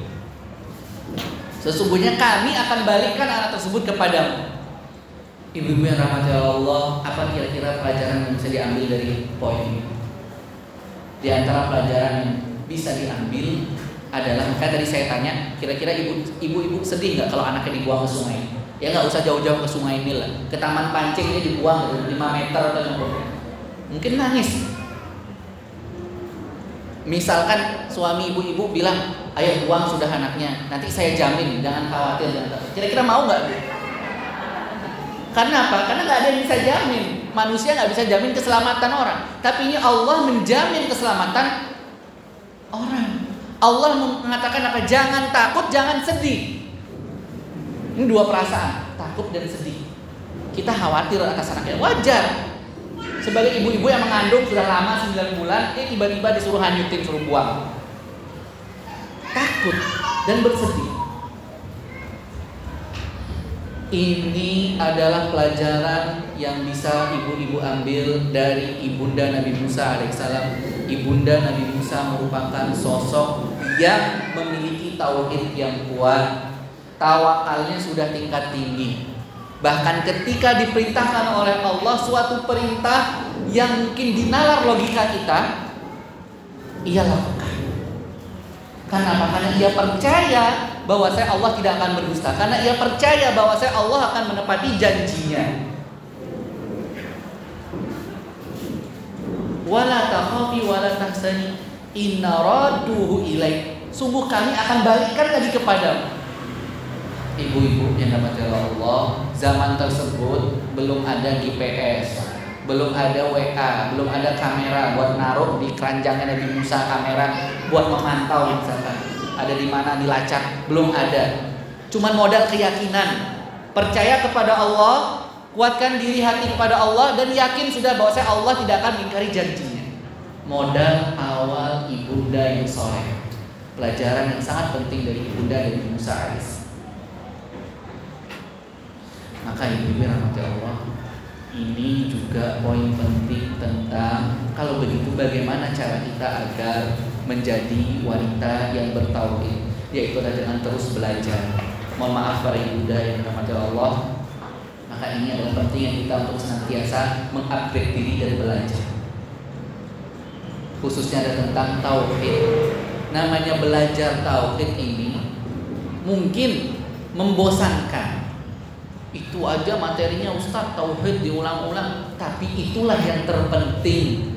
Sesungguhnya kami akan balikkan anak tersebut kepadamu. Ibu-ibu yang rahmati Allah, apa kira-kira pelajaran yang bisa diambil dari poin ini? Di antara pelajaran yang bisa diambil adalah maka tadi saya tanya, kira-kira ibu ibu-ibu sedih nggak kalau anaknya dibuang ke sungai? Ya nggak usah jauh-jauh ke sungai ini lah, ke taman pancing ini dibuang 5 meter atau mungkin nangis. Misalkan suami ibu-ibu bilang, ayo buang sudah anaknya nanti saya jamin jangan khawatir kira-kira mau nggak karena apa? Karena nggak ada yang bisa jamin. Manusia nggak bisa jamin keselamatan orang. Tapi ini Allah menjamin keselamatan orang Allah mengatakan apa? Jangan takut jangan sedih. Ini dua perasaan takut dan sedih. Kita khawatir atas anaknya wajar. Sebagai ibu-ibu yang mengandung sudah lama 9 bulan, eh tiba-tiba disuruh hanyutin, suruh buang. Takut dan bersedih. Ini adalah pelajaran yang bisa ibu-ibu ambil dari ibunda Nabi Musa alaihissalam. Ibunda Nabi Musa merupakan sosok yang memiliki tauhid yang kuat. Tawakalnya sudah tingkat tinggi. Bahkan ketika diperintahkan oleh Allah suatu perintah yang mungkin dinalar logika kita, ia lakukan. Karena? Karena ia percaya bahwa saya Allah tidak akan berdusta. Karena ia percaya bahwa saya Allah akan menepati janjinya. Wala takhafi inna raduhu ilaik. Sungguh kami akan balikkan lagi kepadamu. Ibu-ibu yang dapat Allah, zaman tersebut belum ada GPS, belum ada WA, belum ada kamera buat naruh di keranjangnya Nabi Musa kamera buat memantau misalkan ada di mana dilacak, belum ada. Cuman modal keyakinan, percaya kepada Allah, kuatkan diri hati kepada Allah dan yakin sudah bahwa saya Allah tidak akan mengingkari janjinya. Modal awal ibunda yang soleh. pelajaran yang sangat penting dari ibunda dari Musa Aris. Maka ibu rahmati Allah ini juga poin penting tentang kalau begitu bagaimana cara kita agar menjadi wanita yang bertauhid yaitu dengan terus belajar. Mohon maaf para ibunda yang dirahmati Allah, maka ini adalah penting yang kita untuk senantiasa mengupgrade diri dari belajar. Khususnya ada tentang tauhid. Namanya belajar tauhid ini mungkin membosankan itu aja materinya Ustaz tauhid diulang-ulang tapi itulah yang terpenting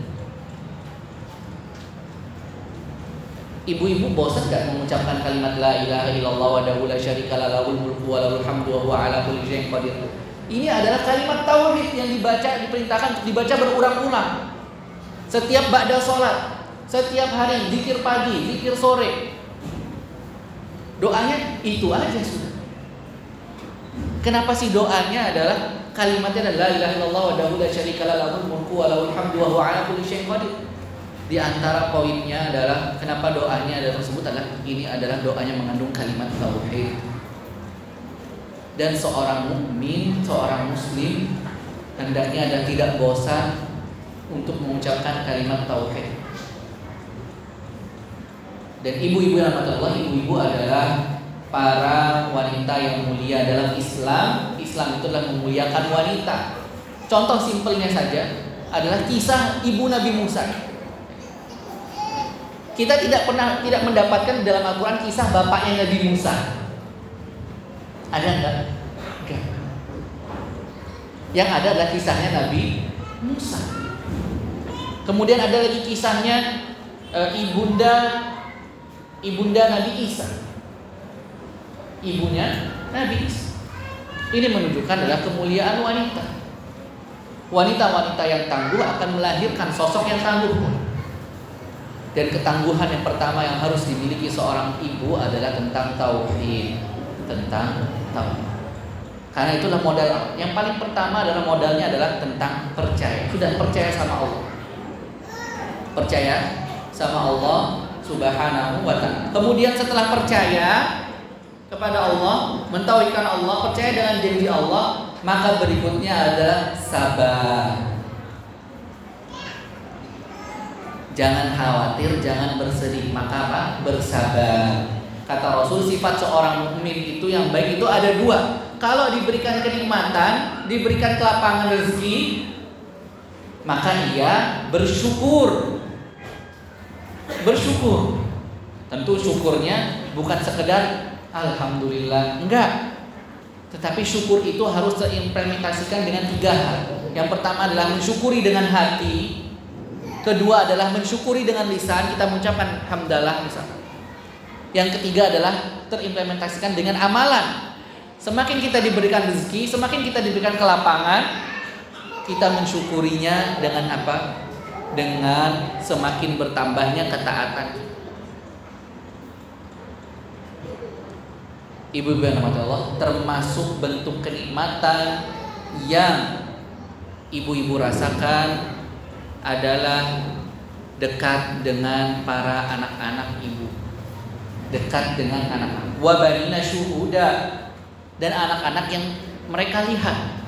Ibu-ibu bosan gak mengucapkan kalimat la ilaha illallah wa la syarika lahul mulku wa lahul hamdu wa ala kulli syai'in qadir. Ini adalah kalimat tauhid yang dibaca diperintahkan dibaca berulang-ulang. Setiap ba'da sholat, setiap hari zikir pagi, zikir sore. Doanya itu aja sudah. Kenapa sih doanya adalah kalimatnya adalah la ilaha illallah wa la syarika lahul mulku wa lahul hamdu wa ala kulli syai'in qadir. Di antara poinnya adalah kenapa doanya adalah tersebut adalah ini adalah doanya mengandung kalimat tauhid. Dan seorang mukmin, seorang muslim hendaknya ada tidak bosan untuk mengucapkan kalimat tauhid. Dan ibu-ibu yang Allah, ibu-ibu adalah para wanita yang mulia dalam Islam. Islam itu adalah memuliakan wanita. Contoh simpelnya saja adalah kisah ibu Nabi Musa. Kita tidak pernah tidak mendapatkan dalam Al-Quran kisah bapaknya Nabi Musa. Ada enggak? Enggak. Yang ada adalah kisahnya Nabi Musa. Kemudian ada lagi kisahnya e, ibunda ibunda Nabi Isa ibunya Nabi Ini menunjukkan adalah kemuliaan wanita. Wanita-wanita yang tangguh akan melahirkan sosok yang tangguh. Dan ketangguhan yang pertama yang harus dimiliki seorang ibu adalah tentang tauhid, tentang tauhid. Karena itulah modal yang paling pertama adalah modalnya adalah tentang percaya. Sudah percaya sama Allah. Percaya sama Allah Subhanahu wa taala. Kemudian setelah percaya, kepada Allah, mentauhidkan Allah, percaya dengan janji Allah, maka berikutnya adalah sabar. Jangan khawatir, jangan bersedih, maka apa? Bersabar. Kata Rasul sifat seorang mukmin itu yang baik itu ada dua. Kalau diberikan kenikmatan, diberikan kelapangan rezeki, maka ia bersyukur. Bersyukur. Tentu syukurnya bukan sekedar Alhamdulillah enggak tetapi syukur itu harus terimplementasikan dengan tiga hal yang pertama adalah mensyukuri dengan hati kedua adalah mensyukuri dengan lisan kita mengucapkan hamdalah misalnya yang ketiga adalah terimplementasikan dengan amalan. Semakin kita diberikan rezeki semakin kita diberikan kelapangan kita mensyukurinya dengan apa? Dengan semakin bertambahnya ketaatan. Ibu-ibu yang Allah, termasuk bentuk kenikmatan yang ibu-ibu rasakan adalah dekat dengan para anak-anak ibu. Dekat dengan anak-anak. Wabarina syuhuda dan anak-anak yang mereka lihat.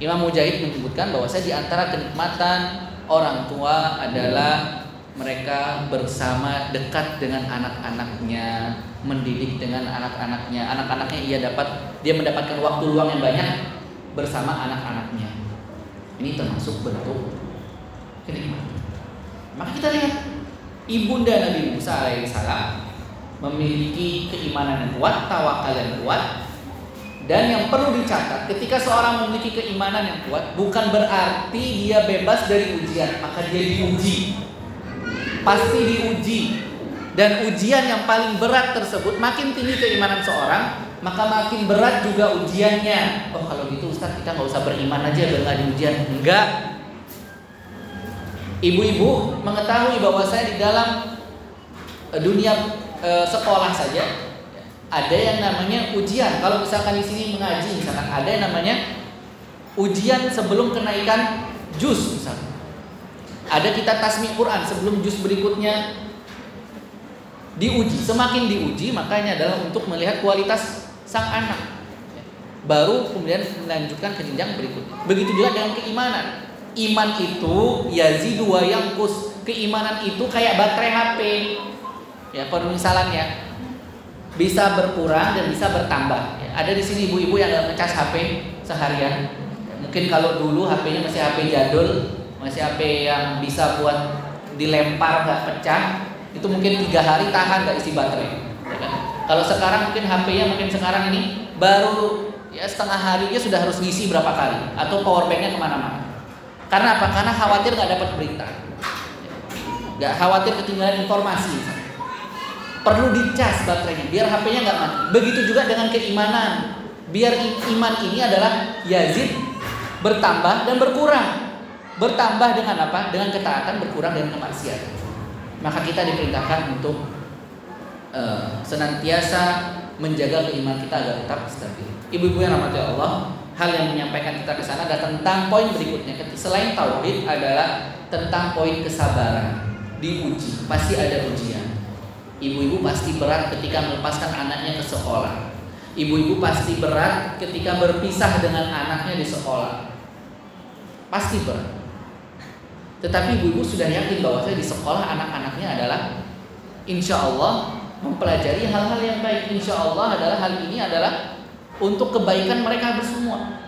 Imam Mujahid menyebutkan bahwa saya di antara kenikmatan orang tua adalah mereka bersama dekat dengan anak-anaknya, mendidik dengan anak-anaknya. Anak-anaknya ia dapat dia mendapatkan waktu luang yang banyak bersama anak-anaknya. Ini termasuk bentuk kenikmatan. Maka kita lihat ibunda Nabi Musa alaihissalam memiliki keimanan yang kuat, tawakal yang kuat, dan yang perlu dicatat ketika seorang memiliki keimanan yang kuat bukan berarti dia bebas dari ujian, maka dia diuji. Pasti diuji dan ujian yang paling berat tersebut makin tinggi keimanan seorang maka makin berat juga ujiannya. Oh kalau gitu Ustaz kita nggak usah beriman aja biar nggak diujian. Enggak. Ibu-ibu mengetahui bahwa saya di dalam eh, dunia e, sekolah saja ada yang namanya ujian. Kalau misalkan di sini mengaji misalkan ada yang namanya ujian sebelum kenaikan jus misalkan. Ada kita tasmi Quran sebelum jus berikutnya diuji. Semakin diuji, makanya adalah untuk melihat kualitas sang anak. Baru kemudian melanjutkan ke jenjang berikutnya. Begitu juga dengan keimanan. Iman itu yazidu wa kus. Keimanan itu kayak baterai HP. Ya, permisalannya bisa berkurang dan bisa bertambah. Ya, ada di sini ibu-ibu yang nggak ngecas HP seharian. Mungkin kalau dulu HP-nya masih HP jadul, masih HP yang bisa buat dilempar nggak pecah, itu mungkin tiga hari tahan nggak isi baterai. Kalau sekarang mungkin HP-nya mungkin sekarang ini baru ya setengah harinya sudah harus ngisi berapa kali atau power banknya ke mana-mana. Karena apa? Karena khawatir nggak dapat berita, nggak khawatir ketinggalan informasi. Perlu dicas baterainya biar HP-nya nggak mati. Begitu juga dengan keimanan. Biar iman ini adalah yazid bertambah dan berkurang. Bertambah dengan apa? Dengan ketaatan, berkurang dengan kemaksiatan. Maka kita diperintahkan untuk uh, senantiasa menjaga keimanan kita agar tetap stabil. Ibu-ibu yang rahmati Allah, hal yang menyampaikan kita ke sana adalah tentang poin berikutnya. Selain tauhid adalah tentang poin kesabaran. Diuji, pasti ada ujian. Ibu-ibu pasti berat ketika melepaskan anaknya ke sekolah. Ibu-ibu pasti berat ketika berpisah dengan anaknya di sekolah. Pasti berat. Tetapi ibu-ibu sudah yakin bahwa di sekolah anak-anaknya adalah insya Allah mempelajari hal-hal yang baik. Insya Allah adalah hal ini adalah untuk kebaikan mereka bersemua.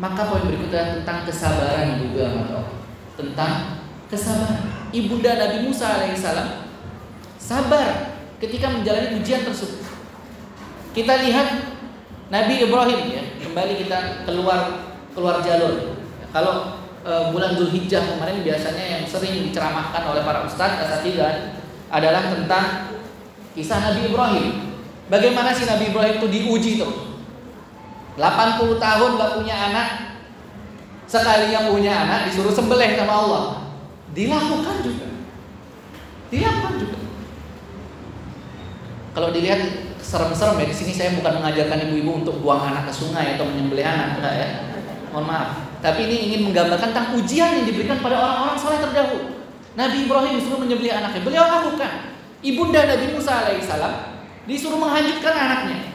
Maka poin berikutnya tentang kesabaran ibu ibu tentang kesabaran. Ibunda Nabi Musa alaihissalam sabar ketika menjalani ujian tersebut. Kita lihat Nabi Ibrahim ya, kembali kita keluar keluar jalur. Kalau e, bulan Zulhijjah kemarin biasanya yang sering diceramahkan oleh para ustadz asatidan adalah tentang Kisah Nabi Ibrahim. Bagaimana sih Nabi Ibrahim itu diuji tuh? 80 tahun gak punya anak. Sekali yang punya anak disuruh sembelih sama Allah. Dilakukan juga. Dilakukan juga. Kalau dilihat serem-serem ya di sini saya bukan mengajarkan ibu-ibu untuk buang anak ke sungai atau menyembelih anak enggak ya. Mohon maaf. Tapi ini ingin menggambarkan tentang ujian yang diberikan pada orang-orang soleh terdahulu. Nabi Ibrahim disuruh menyembelih anaknya. Beliau lakukan. Ibunda Nabi Musa alaihissalam disuruh menghanyutkan anaknya.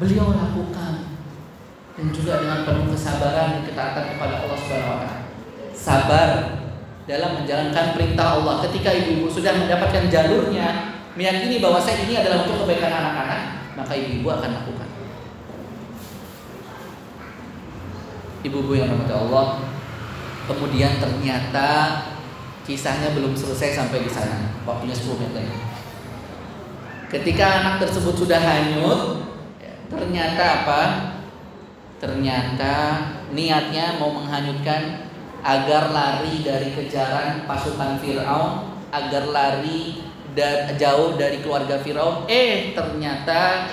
Beliau lakukan dan juga dengan penuh kesabaran dan ketaatan kepada Allah Subhanahu wa taala. Sabar dalam menjalankan perintah Allah. Ketika ibu-ibu sudah mendapatkan jalurnya, meyakini bahwa saya ini adalah untuk kebaikan anak-anak, maka ibu-ibu akan lakukan. Ibu-ibu yang rahmati Allah, kemudian ternyata Kisahnya belum selesai sampai di sana. Waktunya 10 menit lagi. Ketika anak tersebut sudah hanyut, ya, ternyata apa? Ternyata niatnya mau menghanyutkan agar lari dari kejaran pasukan Firaun, agar lari da jauh dari keluarga Firaun. Eh, ternyata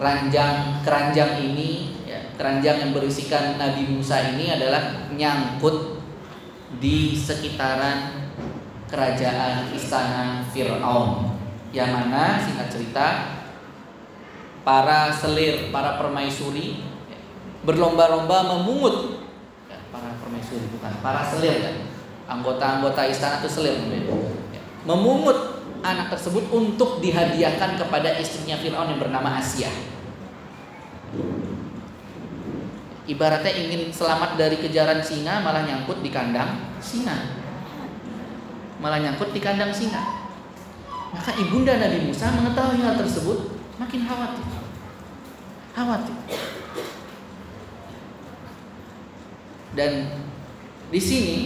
ranjang keranjang ini, ya, keranjang yang berisikan Nabi Musa ini adalah nyangkut di sekitaran kerajaan istana Fir'aun yang mana singkat cerita para selir, para permaisuri berlomba-lomba memungut ya, para permaisuri bukan, para selir ya. Anggota-anggota istana itu selir ya. memungut anak tersebut untuk dihadiahkan kepada istrinya Firaun yang bernama Asia ibaratnya ingin selamat dari kejaran singa malah nyangkut di kandang singa. Malah nyangkut di kandang singa. Maka ibunda Nabi Musa mengetahui hal tersebut makin khawatir. Khawatir. Dan di sini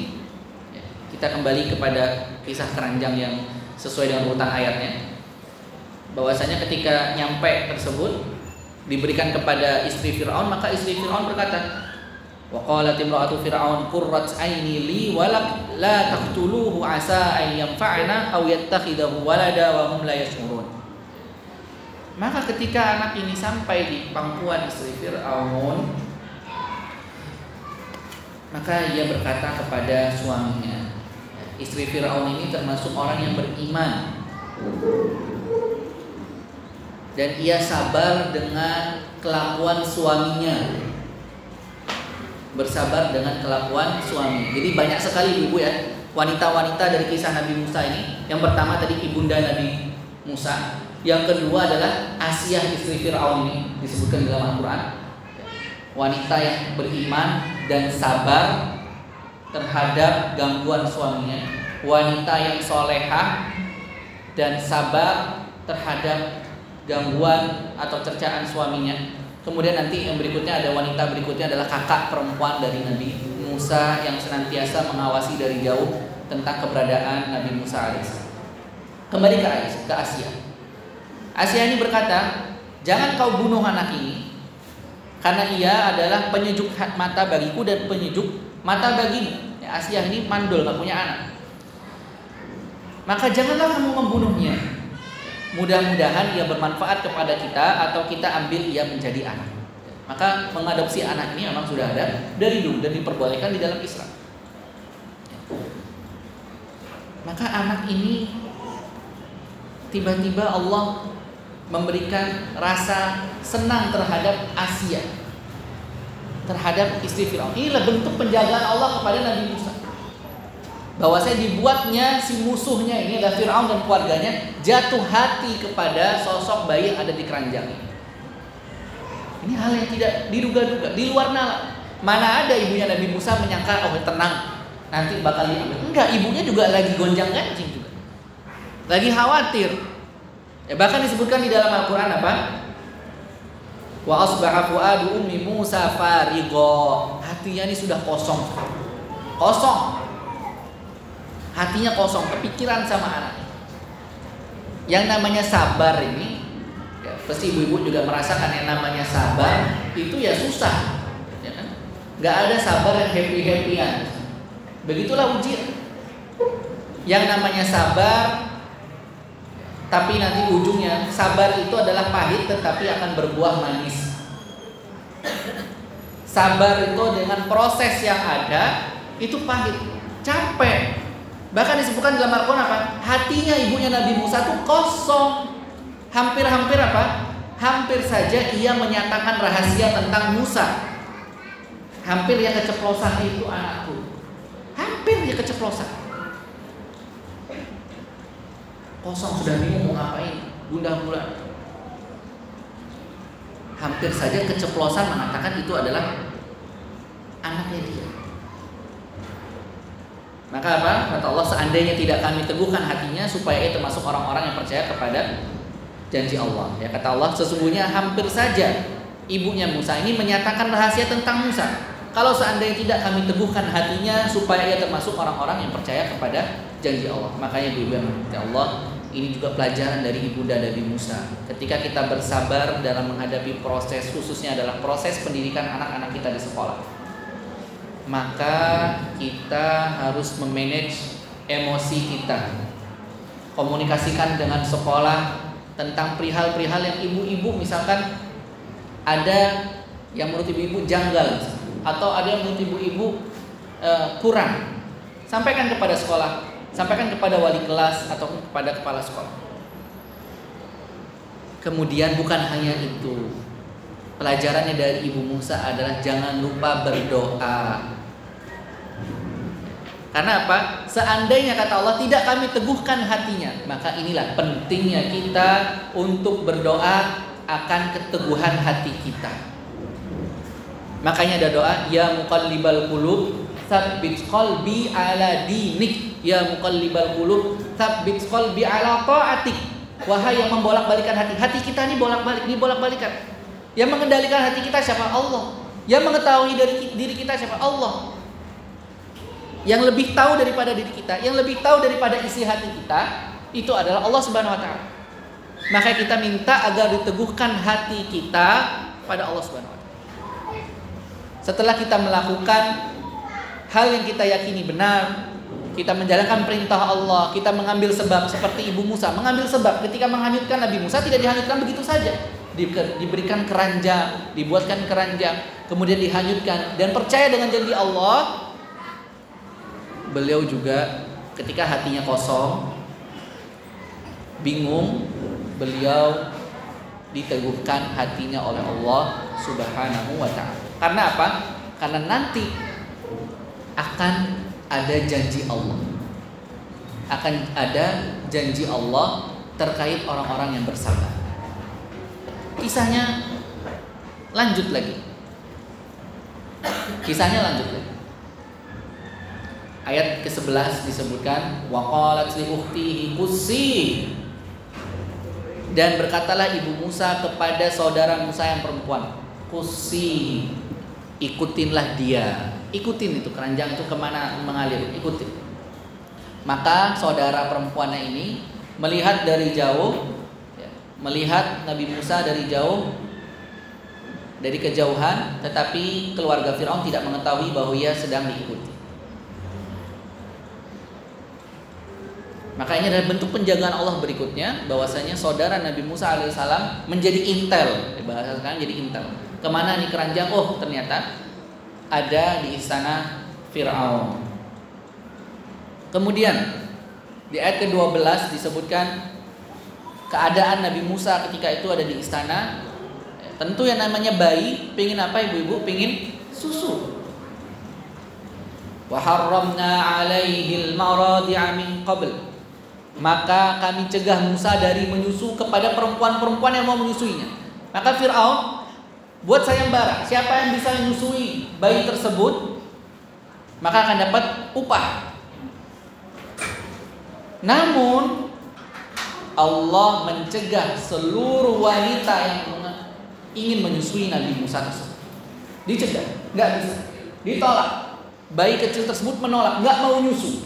kita kembali kepada kisah keranjang yang sesuai dengan urutan ayatnya. Bahwasanya ketika nyampe tersebut diberikan kepada istri Firaun maka istri Firaun berkata wa qalat imra'atu fir'aun qurrat aini li walak la taqtuluhu asa an yanfa'ana aw yattakhidahu walada wa hum la yash'urun. Maka ketika anak ini sampai di pangkuan istri Fir'aun maka ia berkata kepada suaminya istri Fir'aun ini termasuk orang yang beriman dan ia sabar dengan kelakuan suaminya bersabar dengan kelakuan suami jadi banyak sekali ibu ya wanita-wanita dari kisah Nabi Musa ini. Yang pertama tadi ibunda Nabi Musa. Yang kedua adalah Asia istri Fir'aun ini disebutkan dalam Al-Quran. Wanita yang beriman dan sabar terhadap gangguan suaminya. Wanita yang solehah dan sabar terhadap gangguan atau cercaan suaminya. Kemudian nanti yang berikutnya ada wanita berikutnya adalah kakak perempuan dari Nabi Musa yang senantiasa mengawasi dari jauh tentang keberadaan Nabi Musa AS. Kembali ke ke Asia. Asia ini berkata, jangan kau bunuh anak ini, karena ia adalah penyejuk mata bagiku dan penyejuk mata bagimu. Ya, Asia ini mandul, gak punya anak. Maka janganlah kamu membunuhnya. Mudah-mudahan ia bermanfaat kepada kita atau kita ambil ia menjadi anak. Maka mengadopsi anak ini memang sudah ada dari dulu dan diperbolehkan di dalam Islam. Maka anak ini tiba-tiba Allah memberikan rasa senang terhadap Asia terhadap istri Firaun. Inilah bentuk penjagaan Allah kepada Nabi Musa. Bahwa saya dibuatnya si musuhnya ini adalah Firaun dan keluarganya jatuh hati kepada sosok bayi yang ada di keranjang ini. Ini hal yang tidak diduga-duga, di luar nalar. Mana ada ibunya Nabi Musa menyangka oh tenang nanti bakal diambil. Enggak, ibunya juga lagi gonjang-ganjing juga. Lagi khawatir. Ya, bahkan disebutkan di dalam Al-Qur'an apa? Wa asbaha fuadu ummi Musa farigo. Hatinya ini sudah kosong. Kosong. Hatinya kosong, kepikiran sama anak. Yang namanya sabar ini ya, pasti ibu-ibu juga merasakan yang namanya sabar itu ya susah. Ya kan? Gak ada sabar yang happy-happyan. Begitulah ujian. Yang namanya sabar tapi nanti ujungnya sabar itu adalah pahit tetapi akan berbuah manis. Sabar itu dengan proses yang ada itu pahit, capek. Bahkan disebutkan dalam Al-Quran apa? Hatinya ibunya Nabi Musa itu kosong. Hampir-hampir apa? Hampir saja ia menyatakan rahasia tentang Musa. Hampir ya keceplosan itu anakku. Hampir ya keceplosan kosong sudah bingung mau ngapain bunda bulan hampir saja keceplosan mengatakan itu adalah anaknya dia maka apa kata Allah seandainya tidak kami teguhkan hatinya supaya ia termasuk orang-orang yang percaya kepada janji Allah ya kata Allah sesungguhnya hampir saja ibunya Musa ini menyatakan rahasia tentang Musa kalau seandainya tidak kami teguhkan hatinya supaya ia termasuk orang-orang yang percaya kepada janji Allah makanya ibu yang Allah ini juga pelajaran dari ibunda Nabi Musa. Ketika kita bersabar dalam menghadapi proses khususnya adalah proses pendidikan anak-anak kita di sekolah. Maka kita harus memanage emosi kita. Komunikasikan dengan sekolah tentang perihal-perihal yang ibu-ibu misalkan ada yang menurut ibu-ibu janggal atau ada yang menurut ibu-ibu uh, kurang. Sampaikan kepada sekolah Sampaikan kepada wali kelas atau kepada kepala sekolah. Kemudian bukan hanya itu. Pelajarannya dari Ibu Musa adalah jangan lupa berdoa. Karena apa? Seandainya kata Allah tidak kami teguhkan hatinya, maka inilah pentingnya kita untuk berdoa akan keteguhan hati kita. Makanya ada doa ya muqallibal qulub tsabbit qalbi ala dinik Ya muqallibal qulub, tsabbit qalbi ala ta'atik. Wahai yang membolak-balikan hati. Hati kita ini bolak-balik, ini bolak-balikan. Yang mengendalikan hati kita siapa? Allah. Yang mengetahui dari diri kita siapa? Allah. Yang lebih tahu daripada diri kita, yang lebih tahu daripada isi hati kita, itu adalah Allah Subhanahu wa taala. Maka kita minta agar diteguhkan hati kita pada Allah Subhanahu wa taala. Setelah kita melakukan hal yang kita yakini benar, kita menjalankan perintah Allah, kita mengambil sebab seperti Ibu Musa, mengambil sebab ketika menghanyutkan Nabi Musa tidak dihanyutkan begitu saja. Diberikan keranjang, dibuatkan keranjang, kemudian dihanyutkan dan percaya dengan janji Allah. Beliau juga ketika hatinya kosong, bingung, beliau diteguhkan hatinya oleh Allah Subhanahu wa taala. Karena apa? Karena nanti akan ada janji Allah. akan ada janji Allah terkait orang-orang yang bersabar. Kisahnya lanjut lagi. Kisahnya lanjut lagi. Ayat ke-11 disebutkan waqalat li ukhtihi dan berkatalah ibu Musa kepada saudara Musa yang perempuan kusi ikutinlah dia ikutin itu keranjang itu ke mana mengalir ikutin maka saudara perempuannya ini melihat dari jauh melihat Nabi Musa dari jauh dari kejauhan tetapi keluarga Firaun tidak mengetahui bahwa ia sedang diikuti Maka ini bentuk penjagaan Allah berikutnya bahwasanya saudara Nabi Musa alaihissalam menjadi intel, bahasa sekarang jadi intel. Ke mana nih keranjang? Oh ternyata ada di istana Fir'aun. Kemudian di ayat ke-12 disebutkan keadaan Nabi Musa ketika itu ada di istana. Tentu yang namanya bayi, pingin apa ibu-ibu? Pingin susu. Wa harramna alaihi al-maradi'a min qabl maka kami cegah Musa dari menyusu kepada perempuan-perempuan yang mau menyusuinya. Maka Fir'aun buat sayembara, siapa yang bisa menyusui bayi tersebut, maka akan dapat upah. Namun Allah mencegah seluruh wanita yang ingin menyusui Nabi Musa tersebut. Dicegah, nggak bisa, ditolak. Bayi kecil tersebut menolak, nggak mau nyusu.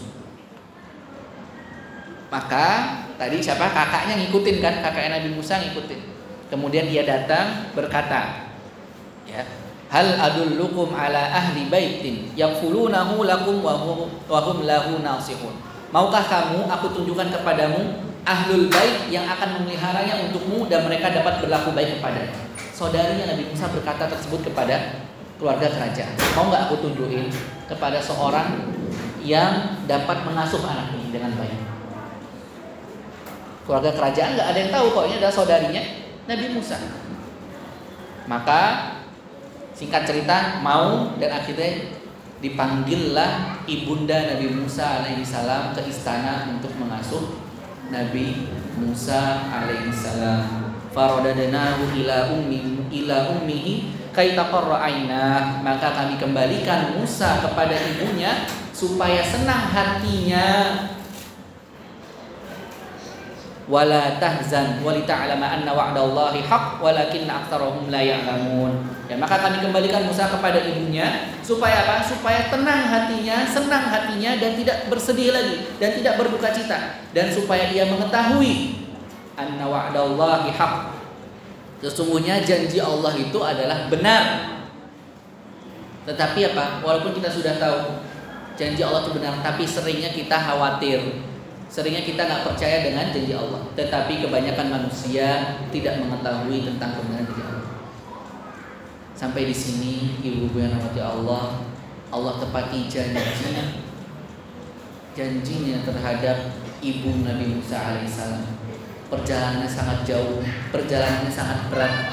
Maka tadi siapa kakaknya ngikutin kan kakak Nabi Musa ngikutin. Kemudian dia datang berkata, ya, hal adullukum ala ahli baitin yakfulunahu lakum wa hum, wa hum lahu nasihun. Maukah kamu aku tunjukkan kepadamu ahlul bait yang akan memeliharanya untukmu dan mereka dapat berlaku baik kepadanya. Saudarinya Nabi Musa berkata tersebut kepada keluarga kerajaan. Mau nggak aku tunjukin kepada seorang yang dapat mengasuh anak ini dengan baik? keluarga kerajaan nggak ada yang tahu kok ini adalah saudarinya Nabi Musa. Maka singkat cerita mau dan akhirnya dipanggillah ibunda Nabi Musa alaihissalam ke istana untuk mengasuh Nabi Musa alaihissalam. Faradadnahu ila ummi ila ummihi kaita aina maka kami kembalikan Musa kepada ibunya supaya senang hatinya wala tahzan walita'lama anna wa'dallahi haq walakinna aktsarahum la ya'lamun. Ya, maka kami kembalikan Musa kepada ibunya supaya apa? Supaya tenang hatinya, senang hatinya dan tidak bersedih lagi dan tidak berduka cita dan supaya dia mengetahui anna wa'dallahi haq. Sesungguhnya janji Allah itu adalah benar. Tetapi apa? Walaupun kita sudah tahu janji Allah itu benar, tapi seringnya kita khawatir Seringnya kita nggak percaya dengan janji Allah, tetapi kebanyakan manusia tidak mengetahui tentang kebenaran janji Allah. Sampai di sini ibu-ibu yang rahmati Allah, Allah tepati janjinya, janjinya terhadap ibu Nabi Musa alaihissalam. Perjalanannya sangat jauh, perjalanannya sangat berat,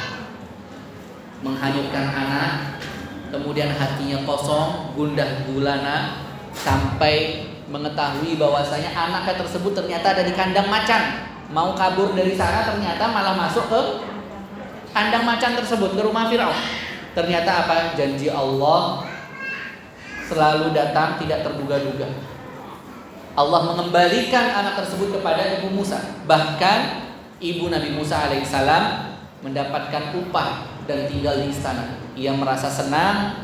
menghanyutkan anak, kemudian hatinya kosong, gundah gulana, sampai mengetahui bahwasanya anaknya tersebut ternyata ada di kandang macan. Mau kabur dari sana ternyata malah masuk ke kandang macan tersebut ke rumah Firaun. Ternyata apa? Janji Allah selalu datang tidak terduga-duga. Allah mengembalikan anak tersebut kepada ibu Musa. Bahkan ibu Nabi Musa alaihissalam mendapatkan upah dan tinggal di istana. Ia merasa senang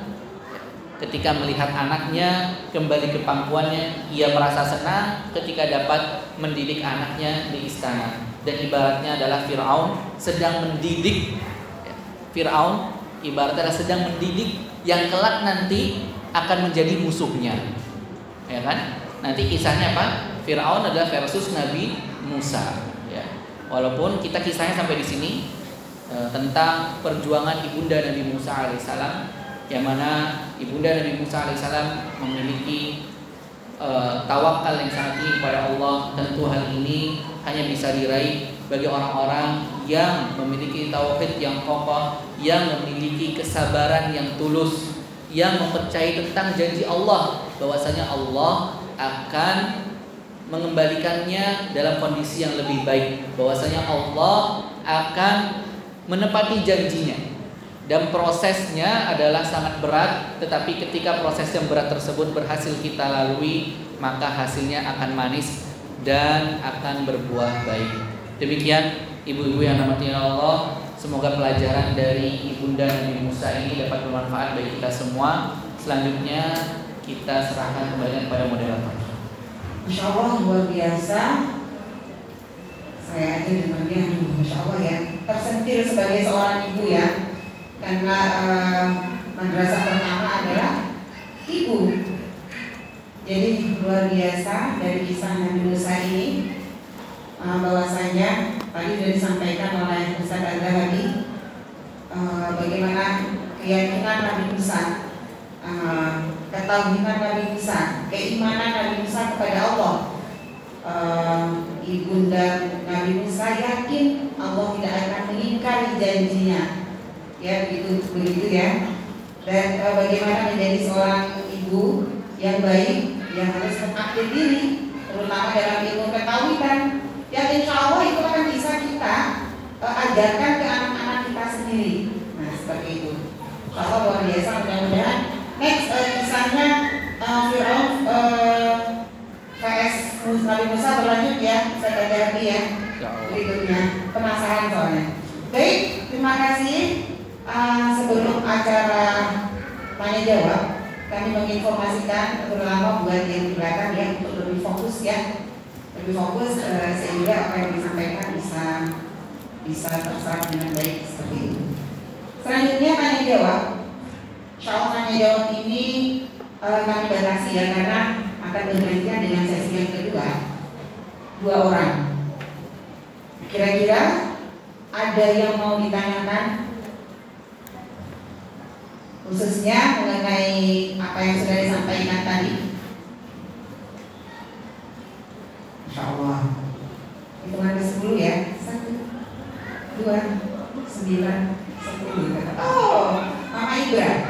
ketika melihat anaknya kembali ke pangkuannya, ia merasa senang ketika dapat mendidik anaknya di istana. Dan ibaratnya adalah Fir'aun sedang mendidik Fir'aun ibaratnya sedang mendidik yang kelak nanti akan menjadi musuhnya. Ya kan? Nanti kisahnya apa? Fir'aun adalah versus Nabi Musa. Ya. Walaupun kita kisahnya sampai di sini eh, tentang perjuangan ibunda Nabi Musa alaihissalam yang mana ibunda Nabi Musa alaihissalam memiliki uh, tawakal yang sangat tinggi kepada Allah. Tentu hal ini hanya bisa diraih bagi orang-orang yang memiliki tauhid yang kokoh yang memiliki kesabaran yang tulus yang mempercayai tentang janji Allah bahwasanya Allah akan mengembalikannya dalam kondisi yang lebih baik. Bahwasanya Allah akan menepati janjinya dan prosesnya adalah sangat berat tetapi ketika proses yang berat tersebut berhasil kita lalui maka hasilnya akan manis dan akan berbuah baik. Demikian ibu-ibu yang namanya Allah semoga pelajaran dari ibunda Nabi Musa ini dapat bermanfaat bagi kita semua. Selanjutnya kita serahkan kembali kepada moderator. Masya Allah luar biasa. Saya aja dengarnya Masya Allah ya Tersentil sebagai seorang ibu ya Karena uh, madrasah pertama adalah ibu Jadi luar biasa dari kisah Nabi Musa ini uh, bahwasanya tadi sudah disampaikan oleh Ustaz Al-Zahabi uh, bagaimana keyakinan Nabi Musa uh, ketahuan Nabi Musa, keimanan Nabi Musa kepada Allah. Uh, ibunda Nabi Musa yakin Allah tidak akan mengingkari janjinya. Ya begitu begitu ya. Dan uh, bagaimana menjadi seorang ibu yang baik yang harus mengaktif diri terutama dalam ilmu ketahuan yang insya Allah itu akan bisa kita uh, ajarkan ke anak-anak kita sendiri. Nah seperti itu. Kalau luar biasa mudah-mudahan Next uh, kisahnya uh, Fir'aun uh, VS Nabi Musa berlanjut ya saya lagi ya berikutnya penasaran soalnya. Baik, terima kasih. Uh, sebelum acara tanya jawab, kami menginformasikan terutama buat yang di belakang ya untuk lebih fokus ya, lebih fokus uh, sehingga apa yang disampaikan bisa bisa terserap dengan baik seperti itu. Selanjutnya tanya jawab. Soal tanya jawab ini uh, kami batasi ya karena akan bergantian dengan sesi yang kedua dua orang. Kira-kira ada yang mau ditanyakan khususnya mengenai apa yang sudah disampaikan tadi? Insya Allah Hitungan ke sepuluh ya. Satu Dua Sembilan Sepuluh. Oh. Mama Ibra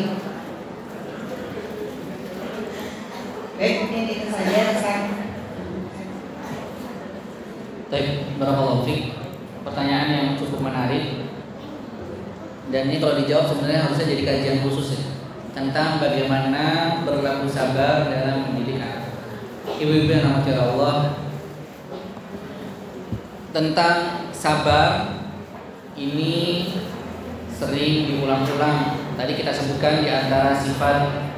tentang sabar ini sering diulang-ulang. Tadi kita sebutkan di antara sifat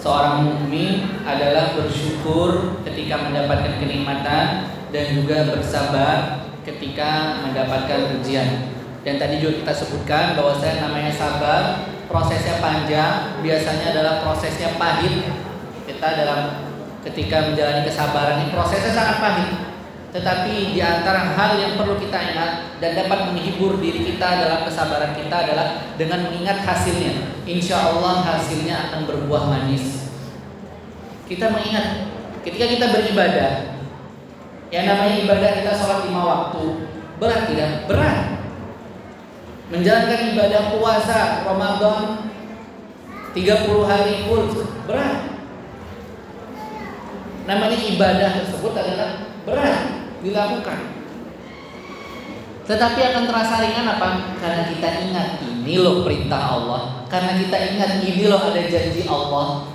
seorang mukmin adalah bersyukur ketika mendapatkan kenikmatan juga bersabar ketika mendapatkan ujian. Dan tadi juga kita sebutkan bahwa saya namanya sabar, prosesnya panjang, biasanya adalah prosesnya pahit. Kita dalam ketika menjalani kesabaran ini prosesnya sangat pahit tetapi di antara hal yang perlu kita ingat dan dapat menghibur diri kita dalam kesabaran kita adalah dengan mengingat hasilnya. Insya Allah hasilnya akan berbuah manis. Kita mengingat ketika kita beribadah, yang namanya ibadah kita sholat lima waktu, berat tidak? Berat. Menjalankan ibadah puasa Ramadan 30 hari full berat. Namanya ibadah tersebut adalah berat dilakukan. Tetapi akan terasa ringan apa? Karena kita ingat ini loh perintah Allah. Karena kita ingat ini loh ada janji Allah.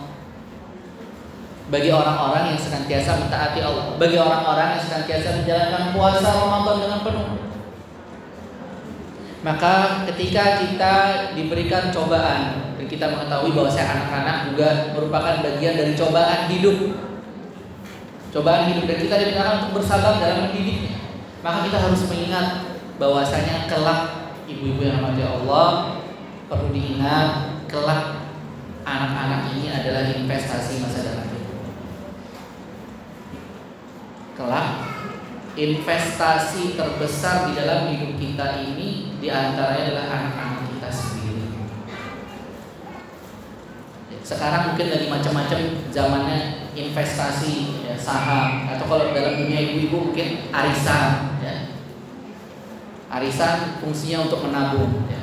Bagi orang-orang yang senantiasa mentaati Allah, bagi orang-orang yang senantiasa menjalankan puasa Ramadan dengan penuh. Maka ketika kita diberikan cobaan dan kita mengetahui bahwa saya anak-anak juga merupakan bagian dari cobaan hidup. Cobaan hidup dan kita diminta untuk bersabar dalam mendidiknya. Maka kita harus mengingat bahwasanya kelak ibu-ibu yang mati Allah perlu diingat kelak anak-anak ini adalah investasi masa depan kelak investasi terbesar di dalam hidup kita ini di antaranya adalah anak-anak kita sendiri. Sekarang mungkin lagi macam-macam zamannya investasi ya, saham atau kalau dalam dunia ibu-ibu mungkin arisan arisan fungsinya untuk menabung ya.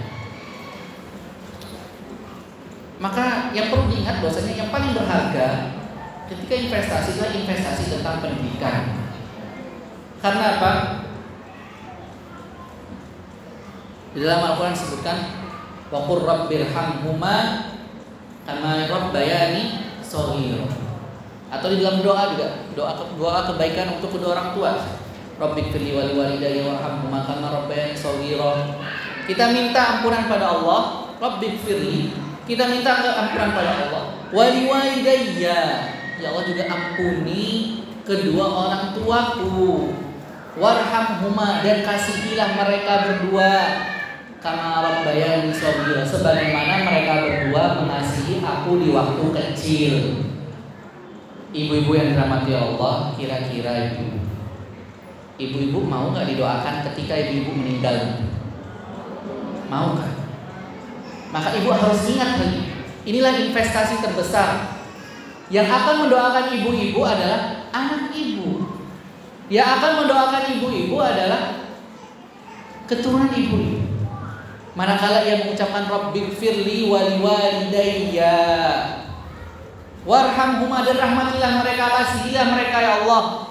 maka yang perlu diingat bahwasanya yang paling berharga ketika investasi adalah investasi tentang pendidikan karena apa di dalam Al-Quran disebutkan Waqur rabbirhamhuma kama rabbayani shaghira. Atau di dalam doa juga, doa doa kebaikan untuk kedua orang tua. Rabbik firli wali walidayya warhamhuma kama rabbayani shaghira. Kita minta ampunan pada Allah, Rabbik firli. Kita minta ampunan pada Allah. Wali walidayya. Ya Allah juga ampuni kedua orang tuaku. Warhamhuma dan kasihilah mereka berdua kama rabbayani shaghira sebagaimana mereka berdua mengasihi aku di waktu kecil. Ibu-ibu yang dirahmati Allah, kira-kira ibu Ibu-ibu mau nggak didoakan ketika ibu-ibu meninggal? Mau kan? Maka ibu harus ingat lagi. Inilah investasi terbesar. Yang akan mendoakan ibu-ibu adalah anak ibu. Yang akan mendoakan ibu-ibu adalah keturunan ibu-ibu. Manakala ia mengucapkan Rabbik firli wali walidayya Warhamhuma dan rahmatilah mereka kasihilah mereka ya Allah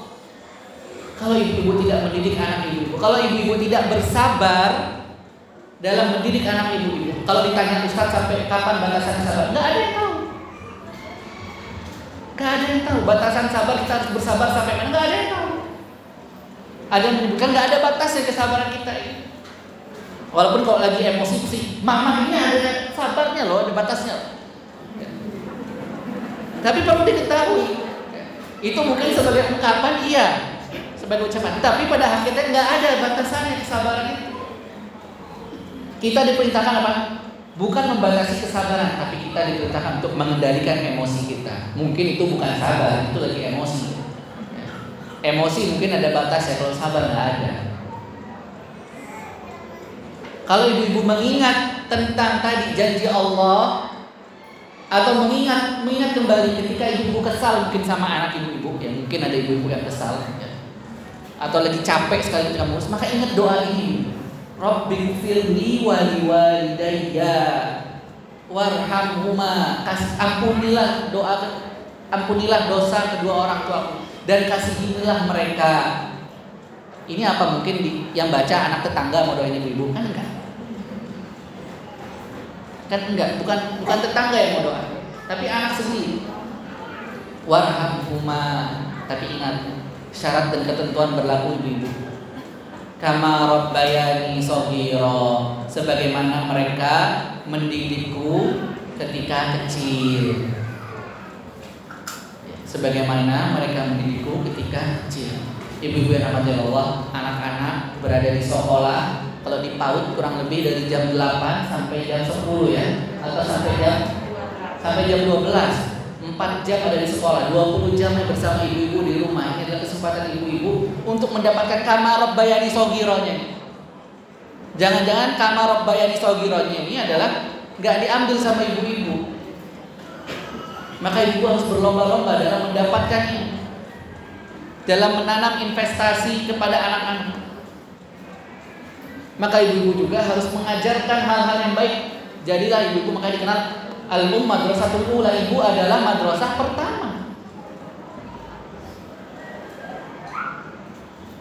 kalau ibu-ibu tidak mendidik anak ibu-ibu, kalau ibu-ibu tidak bersabar dalam mendidik anak ibu-ibu, kalau ditanya Ustaz sampai kapan batasan sabar, nggak ada yang tahu. Nggak ada yang tahu batasan sabar kita harus bersabar sampai mana? Nggak ada yang tahu. Ada yang menyebutkan nggak ada batasnya kesabaran kita ini. Walaupun kalau lagi emosi sih, mama ini ada sabarnya loh, ada batasnya. Tapi perlu diketahui, itu mungkin sebagai ungkapan iya, sebagai ucapan. Tapi pada hakikatnya nggak ada batasannya kesabaran itu. Kita diperintahkan apa? Bukan membatasi kesabaran, tapi kita diperintahkan untuk mengendalikan emosi kita. Mungkin itu bukan sabar, itu lagi emosi. Emosi mungkin ada batasnya, kalau sabar nggak ada. Kalau ibu-ibu mengingat tentang tadi janji Allah atau mengingat mengingat kembali ketika ibu-ibu kesal mungkin sama anak ibu-ibu ya mungkin ada ibu-ibu yang kesal ya atau lagi capek sekali ketika mengurus, maka ingat doa ini. Rabbi firli wali walidayya warhamhuma kasih ampunilah doa ampunilah dosa kedua orang tuaku dan kasihinilah mereka. Ini apa mungkin di, yang baca anak tetangga mau doain ibu-ibu kan enggak? Kan enggak, bukan bukan tetangga yang mau doa, tapi anak sendiri. Warhamhuma, tapi ingat syarat dan ketentuan berlaku ibu-ibu. Kama rabbayani sohiro sebagaimana mereka mendidikku ketika kecil. Sebagaimana mereka mendidikku ketika kecil. Ibu-ibu yang rahmati Allah, anak-anak berada di sekolah kalau di PAUD kurang lebih dari jam 8 sampai jam 10 ya atau sampai jam sampai jam 12 4 jam ada di sekolah, 20 jamnya bersama ibu-ibu di rumah. Ini adalah kesempatan ibu-ibu untuk mendapatkan kamar bayani sogironya. Jangan-jangan kamar bayani sogironya ini adalah nggak diambil sama ibu-ibu. Maka ibu harus berlomba-lomba dalam mendapatkan. Dalam menanam investasi kepada anak-anak. Maka ibu-ibu juga harus mengajarkan hal-hal yang baik. Jadilah ibu-ibu maka dikenal Al-Um Madrasatul Ula Ibu adalah madrasah pertama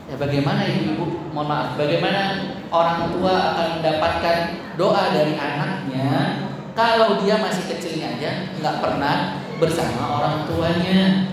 Ya bagaimana ibu-ibu, mohon maaf, bagaimana orang tua akan mendapatkan doa dari anaknya kalau dia masih kecilnya aja nggak pernah bersama orang tuanya,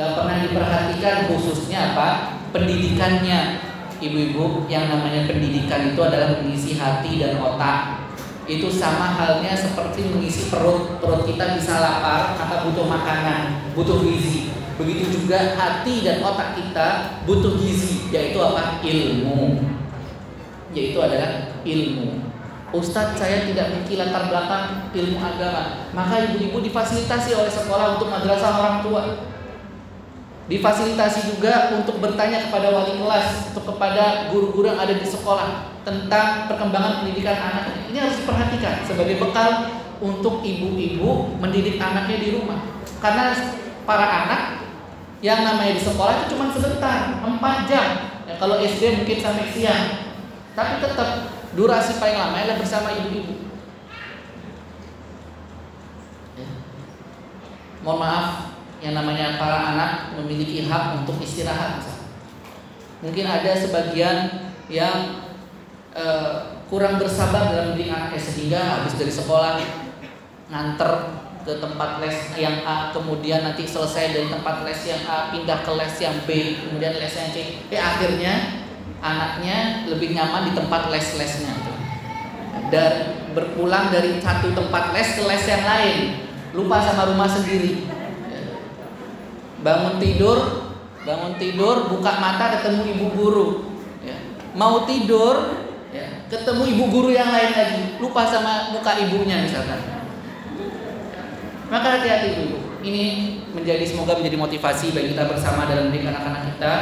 nggak pernah diperhatikan khususnya apa pendidikannya. Ibu-ibu yang namanya pendidikan itu adalah mengisi hati dan otak. Itu sama halnya seperti mengisi perut. Perut kita bisa lapar, maka butuh makanan, butuh gizi. Begitu juga hati dan otak kita butuh gizi, yaitu apa? Ilmu. Yaitu adalah ilmu. Ustadz saya tidak memiliki latar belakang ilmu agama. Maka ibu-ibu difasilitasi oleh sekolah untuk madrasah orang tua. Difasilitasi juga untuk bertanya kepada wali kelas Untuk kepada guru-guru yang ada di sekolah Tentang perkembangan pendidikan anak. Ini harus diperhatikan sebagai bekal untuk ibu-ibu mendidik anaknya di rumah. Karena para anak yang namanya di sekolah itu cuma sebentar 4 jam. Ya, Kalau SD mungkin sampai siang. Tapi tetap durasi paling lama adalah bersama ibu-ibu. Ya. Mohon maaf, yang namanya para anak memiliki hak untuk istirahat. Mungkin ada sebagian yang uh, kurang bersabar dalam mendidik anaknya sehingga habis dari sekolah nganter ke tempat les yang A kemudian nanti selesai dari tempat les yang A pindah ke les yang B kemudian les yang C eh akhirnya anaknya lebih nyaman di tempat les-lesnya. Dan berpulang dari satu tempat les ke les yang lain. Lupa sama rumah sendiri. Bangun tidur bangun tidur buka mata ketemu ibu guru. Ya. mau tidur ya, ketemu ibu guru yang lain lagi. Lupa sama muka ibunya misalkan. Maka hati-hati dulu. Ini menjadi semoga menjadi motivasi bagi kita bersama dalam mendidik anak-anak kita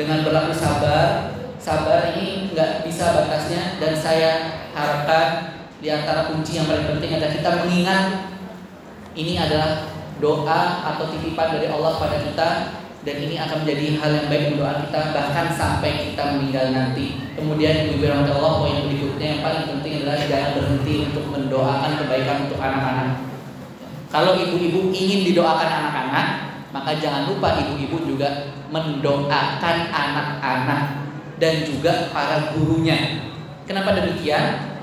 dengan berlaku sabar sabar ini nggak bisa batasnya dan saya harapkan di antara kunci yang paling penting adalah kita mengingat ini adalah doa atau titipan dari Allah pada kita dan ini akan menjadi hal yang baik doa kita bahkan sampai kita meninggal nanti. Kemudian ibu Allah poin berikutnya yang paling penting adalah jangan berhenti untuk mendoakan kebaikan untuk anak-anak. Kalau ibu-ibu ingin didoakan anak-anak, maka jangan lupa ibu-ibu juga mendoakan anak-anak dan juga para gurunya. Kenapa demikian?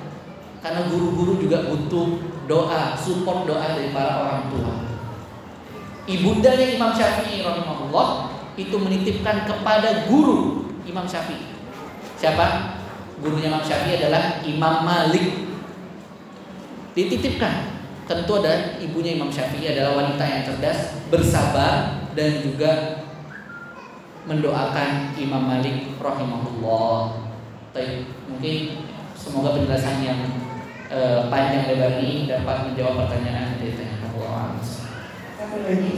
Karena guru-guru juga butuh doa, support doa dari para orang tua. Ibundanya Imam Syafi'i rahimahullah itu menitipkan kepada guru Imam Syafi'i. Siapa? Gurunya Imam Syafi'i adalah Imam Malik. Dititipkan. Tentu ada ibunya Imam Syafi'i adalah wanita yang cerdas, bersabar dan juga mendoakan Imam Malik rahimahullah. Tapi mungkin semoga penjelasan yang uh, panjang lebar ini dapat menjawab pertanyaan dari tanya Allah. Satu lagi,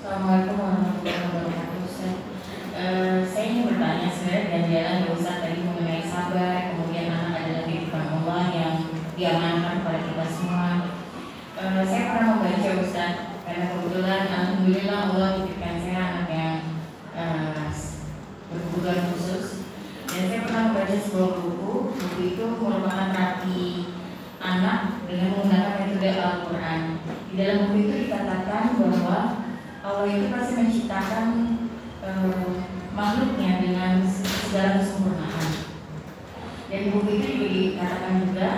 Assalamualaikum warahmatullahi wabarakatuh. Uh, saya ingin bertanya sebenarnya ganjaran Ustaz tadi mengenai sabar, kemudian anak adalah titipan Allah yang diamankan kepada kita semua. Uh, saya pernah membaca Ustaz karena kebetulan alhamdulillah Allah titipkan saya anak yang uh, berkebutuhan khusus. Dan saya pernah membaca sebuah buku buku itu merupakan terapi anak dengan menggunakan metode Al-Quran. Di dalam buku itu dikatakan bahwa Allah itu pasti menciptakan uh, makhluknya dengan segala kesempurnaan. Dan buku itu dikatakan juga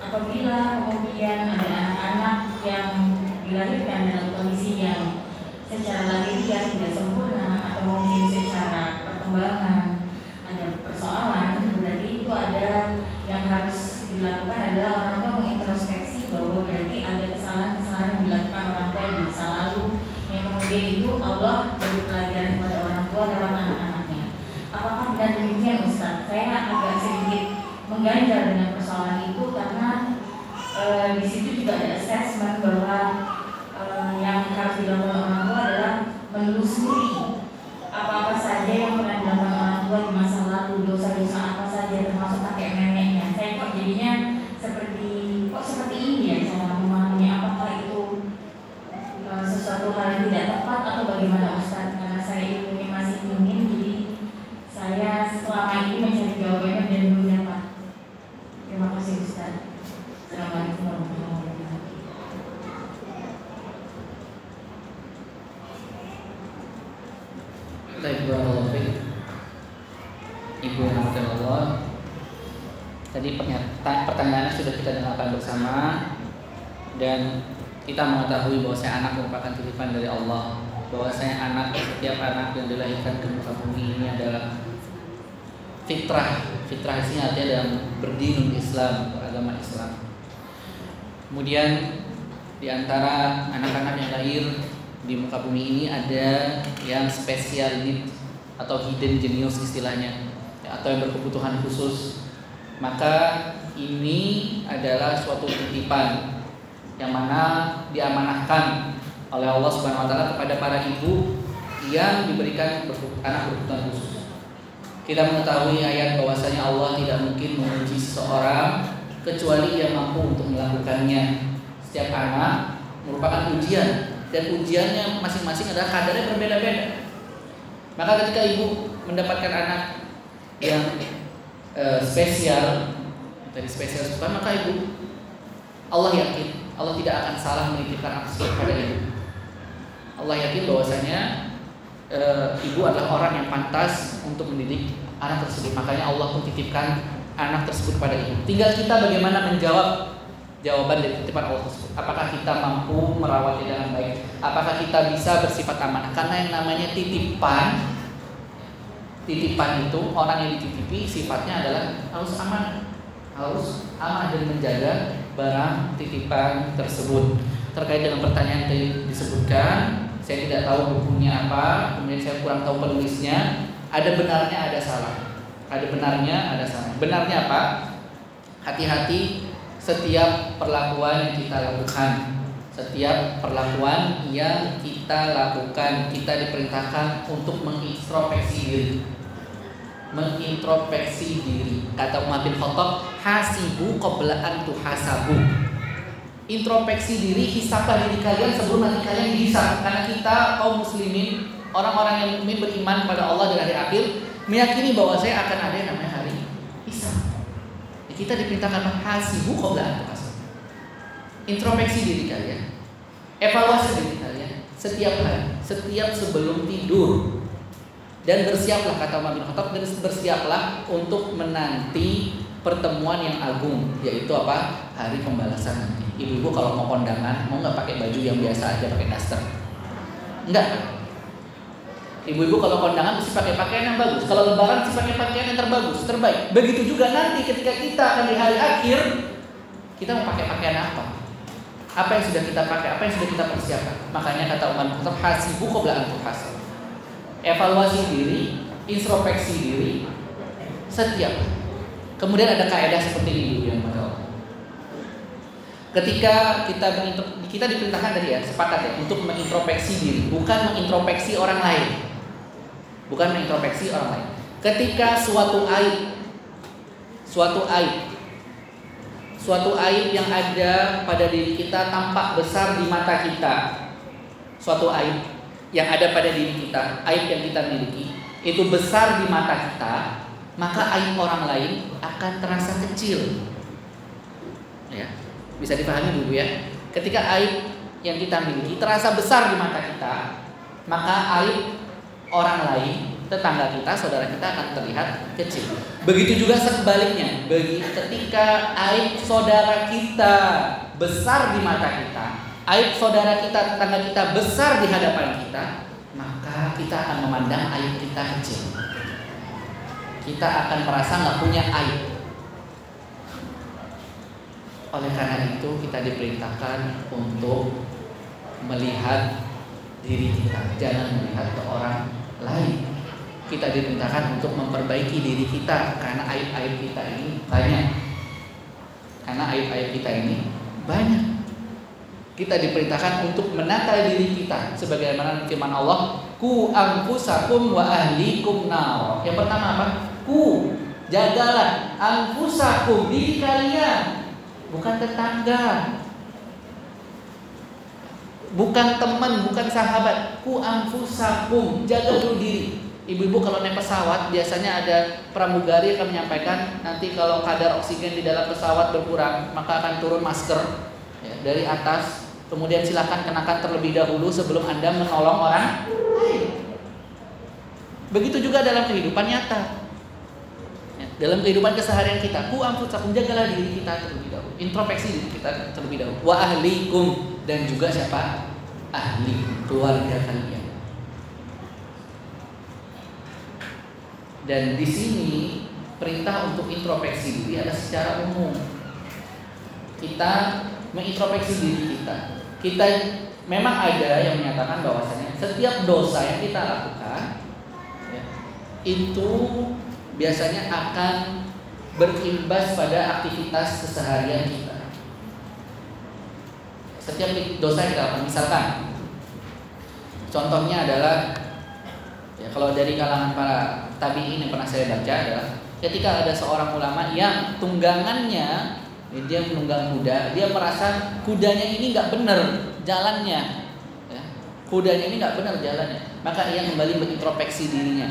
apabila kemudian ada anak-anak yang dilahirkan dalam kondisi yang secara lahiriah tidak sempurna atau mungkin secara perkembangan ada persoalan berarti itu ada yang harus dilakukan adalah orang tua mengintrospeksi bahwa berarti ada kesalahan-kesalahan yang dilakukan orang tua di masa lalu yang kemudian itu Allah beri pelajaran kepada orang tua lewat anak-anaknya. Apakah benar demikian Ustaz? Saya agak sedikit mengganjal dengan persoalan itu karena e, di situ juga ada assessment bahwa yang harus dilakukan orang tua adalah menelusuri apa-apa saja yang pernah dilakukan orang tua di masa lalu, dosa-dosa apa saja termasuk kakek neneknya. Saya kok jadinya seperti kok seperti ini ya cara memahami apakah itu uh, sesuatu hal yang tidak tepat atau bagaimana Ustaz? Karena saya ilmunya masih minim, jadi saya selama ini mencari jawabannya dan belum dapat. Terima kasih Ustaz. Assalamualaikum warahmatullahi wabarakatuh. Baik, barakallahu fiik. Ibu yang rahmati Allah. Tadi pernyataan pertanyaannya sudah kita dengarkan bersama dan kita mengetahui bahwa saya anak merupakan titipan dari Allah bahwa saya anak setiap anak yang dilahirkan ke muka bumi ini adalah fitrah fitrah ini artinya dalam berdinun Islam agama Islam kemudian di antara anak-anak yang lahir di muka bumi ini ada yang spesial need atau hidden genius istilahnya atau yang berkebutuhan khusus maka ini adalah suatu titipan yang mana diamanahkan oleh Allah Subhanahu wa taala kepada para ibu yang diberikan anak berkebutuhan khusus. Kita mengetahui ayat bahwasanya Allah tidak mungkin menguji seseorang kecuali ia mampu untuk melakukannya. Setiap anak merupakan ujian dan ujiannya masing-masing adalah kadarnya berbeda-beda. Maka ketika ibu mendapatkan anak yang e, spesial, dari spesial bukan maka ibu Allah yakin Allah tidak akan salah menitipkan anak kepada ibu. Allah yakin bahwasanya e, ibu adalah orang yang pantas untuk mendidik anak tersebut. Makanya Allah pun titipkan anak tersebut pada ibu. Tinggal kita bagaimana menjawab jawaban dari titipan Allah tersebut. Apakah kita mampu merawatnya dengan baik? Apakah kita bisa bersifat amanah? Karena yang namanya titipan, titipan itu orang yang dititipi sifatnya adalah harus amanah harus amanah dan menjaga barang titipan tersebut. Terkait dengan pertanyaan yang disebutkan, saya tidak tahu bukunya apa, kemudian saya kurang tahu penulisnya. Ada benarnya, ada salah. Ada benarnya, ada salah. Benarnya apa? Hati-hati setiap perlakuan yang kita lakukan. Setiap perlakuan yang kita lakukan, kita diperintahkan untuk mengintrospeksi diri mengintrospeksi diri. Kata Umar bin Khattab, hasibu qabla an tuhasabu. Introspeksi diri, hisablah diri kalian sebelum nanti kalian dihisab. Karena kita kaum muslimin, orang-orang yang mukmin beriman pada Allah dan hari akhir, meyakini bahwa saya akan ada yang namanya hari hisab. Ya, kita diperintahkan hasibu qabla. Introspeksi diri kalian. Evaluasi diri kalian setiap hari, setiap sebelum tidur dan bersiaplah kata Umar bin Khattab dan bersiaplah untuk menanti pertemuan yang agung yaitu apa hari pembalasan ibu-ibu kalau mau kondangan mau nggak pakai baju yang biasa aja pakai daster? Enggak ibu-ibu kalau kondangan mesti pakai pakaian yang bagus. Kalau lebaran mesti pakai pakaian yang terbagus terbaik. Begitu juga nanti ketika kita akan di hari akhir kita mau pakai pakaian apa? Apa yang sudah kita pakai apa yang sudah kita persiapkan? Makanya kata Umar Khattab hasibu qabla an evaluasi diri, introspeksi diri setiap. Kemudian ada kaidah seperti ini yang Ketika kita kita diperintahkan tadi ya sepakat ya untuk mengintrospeksi diri, bukan mengintrospeksi orang lain. Bukan mengintrospeksi orang lain. Ketika suatu aib suatu aib suatu aib yang ada pada diri kita tampak besar di mata kita. Suatu aib yang ada pada diri kita, aib yang kita miliki, itu besar di mata kita, maka aib orang lain akan terasa kecil. Ya, bisa dipahami dulu ya. Ketika aib yang kita miliki terasa besar di mata kita, maka aib orang lain, tetangga kita, saudara kita akan terlihat kecil. Begitu juga sebaliknya, bagi ketika aib saudara kita besar di mata kita, aib saudara kita, tetangga kita besar di hadapan kita, maka kita akan memandang aib kita kecil. Kita akan merasa nggak punya aib. Oleh karena itu kita diperintahkan untuk melihat diri kita, jangan melihat ke orang lain. Kita diperintahkan untuk memperbaiki diri kita karena aib-aib kita ini banyak. Karena aib-aib kita ini banyak. Kita diperintahkan untuk menata diri kita sebagaimana firman Allah ku anfusakum wa ahlikum nar. Yang pertama apa? Ku jagalah anfusakum diri kalian bukan tetangga. Bukan teman bukan sahabat. Ku anfusakum. Jaga dulu diri. Ibu-ibu kalau naik pesawat biasanya ada pramugari akan menyampaikan nanti kalau kadar oksigen di dalam pesawat berkurang maka akan turun masker ya, dari atas. Kemudian silakan kenakan terlebih dahulu sebelum Anda menolong orang Begitu juga dalam kehidupan nyata. Ya, dalam kehidupan keseharian kita, ku anfusakum jagalah diri kita terlebih. Introspeksi kita terlebih dahulu. Wa ahlikum dan juga siapa? Ahli keluarga kalian. Dan di sini perintah untuk introspeksi diri ada secara umum. Kita mengintrospeksi diri kita. Kita memang ada yang menyatakan bahwasanya setiap dosa yang kita lakukan ya, itu biasanya akan berimbas pada aktivitas keseharian kita. Setiap dosa kita lakukan, misalkan contohnya adalah ya kalau dari kalangan para tabiin yang pernah saya baca adalah ketika ada seorang ulama yang tunggangannya dia menunggang kuda, dia merasa kudanya ini nggak benar jalannya, ya. kudanya ini nggak benar jalannya, maka ia kembali mengintrospeksi dirinya.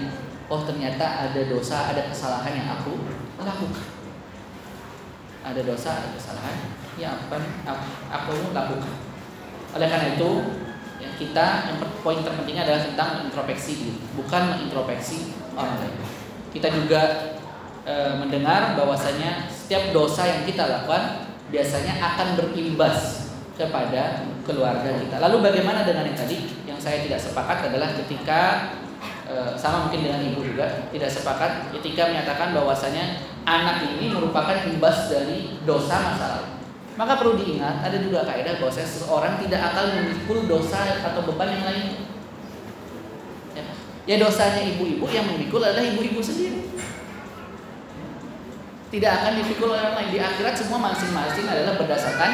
Oh ternyata ada dosa, ada kesalahan yang aku lakukan. Ada dosa, ada kesalahan yang apa aku, aku lakukan. Oleh karena itu, ya, kita yang poin terpenting adalah tentang introspeksi diri, bukan mengintrospeksi orang lain. Kita juga e, mendengar bahwasanya setiap dosa yang kita lakukan biasanya akan berimbas kepada keluarga kita. Lalu bagaimana dengan yang tadi yang saya tidak sepakat adalah ketika e, sama mungkin dengan ibu juga tidak sepakat ketika menyatakan bahwasanya anak ini merupakan imbas dari dosa masa lalu. Maka perlu diingat ada juga kaidah bahwa seseorang tidak akan memikul dosa atau beban yang lain. Ya, ya dosanya ibu-ibu yang memikul adalah ibu-ibu sendiri tidak akan dipikul orang lain di akhirat semua masing-masing adalah berdasarkan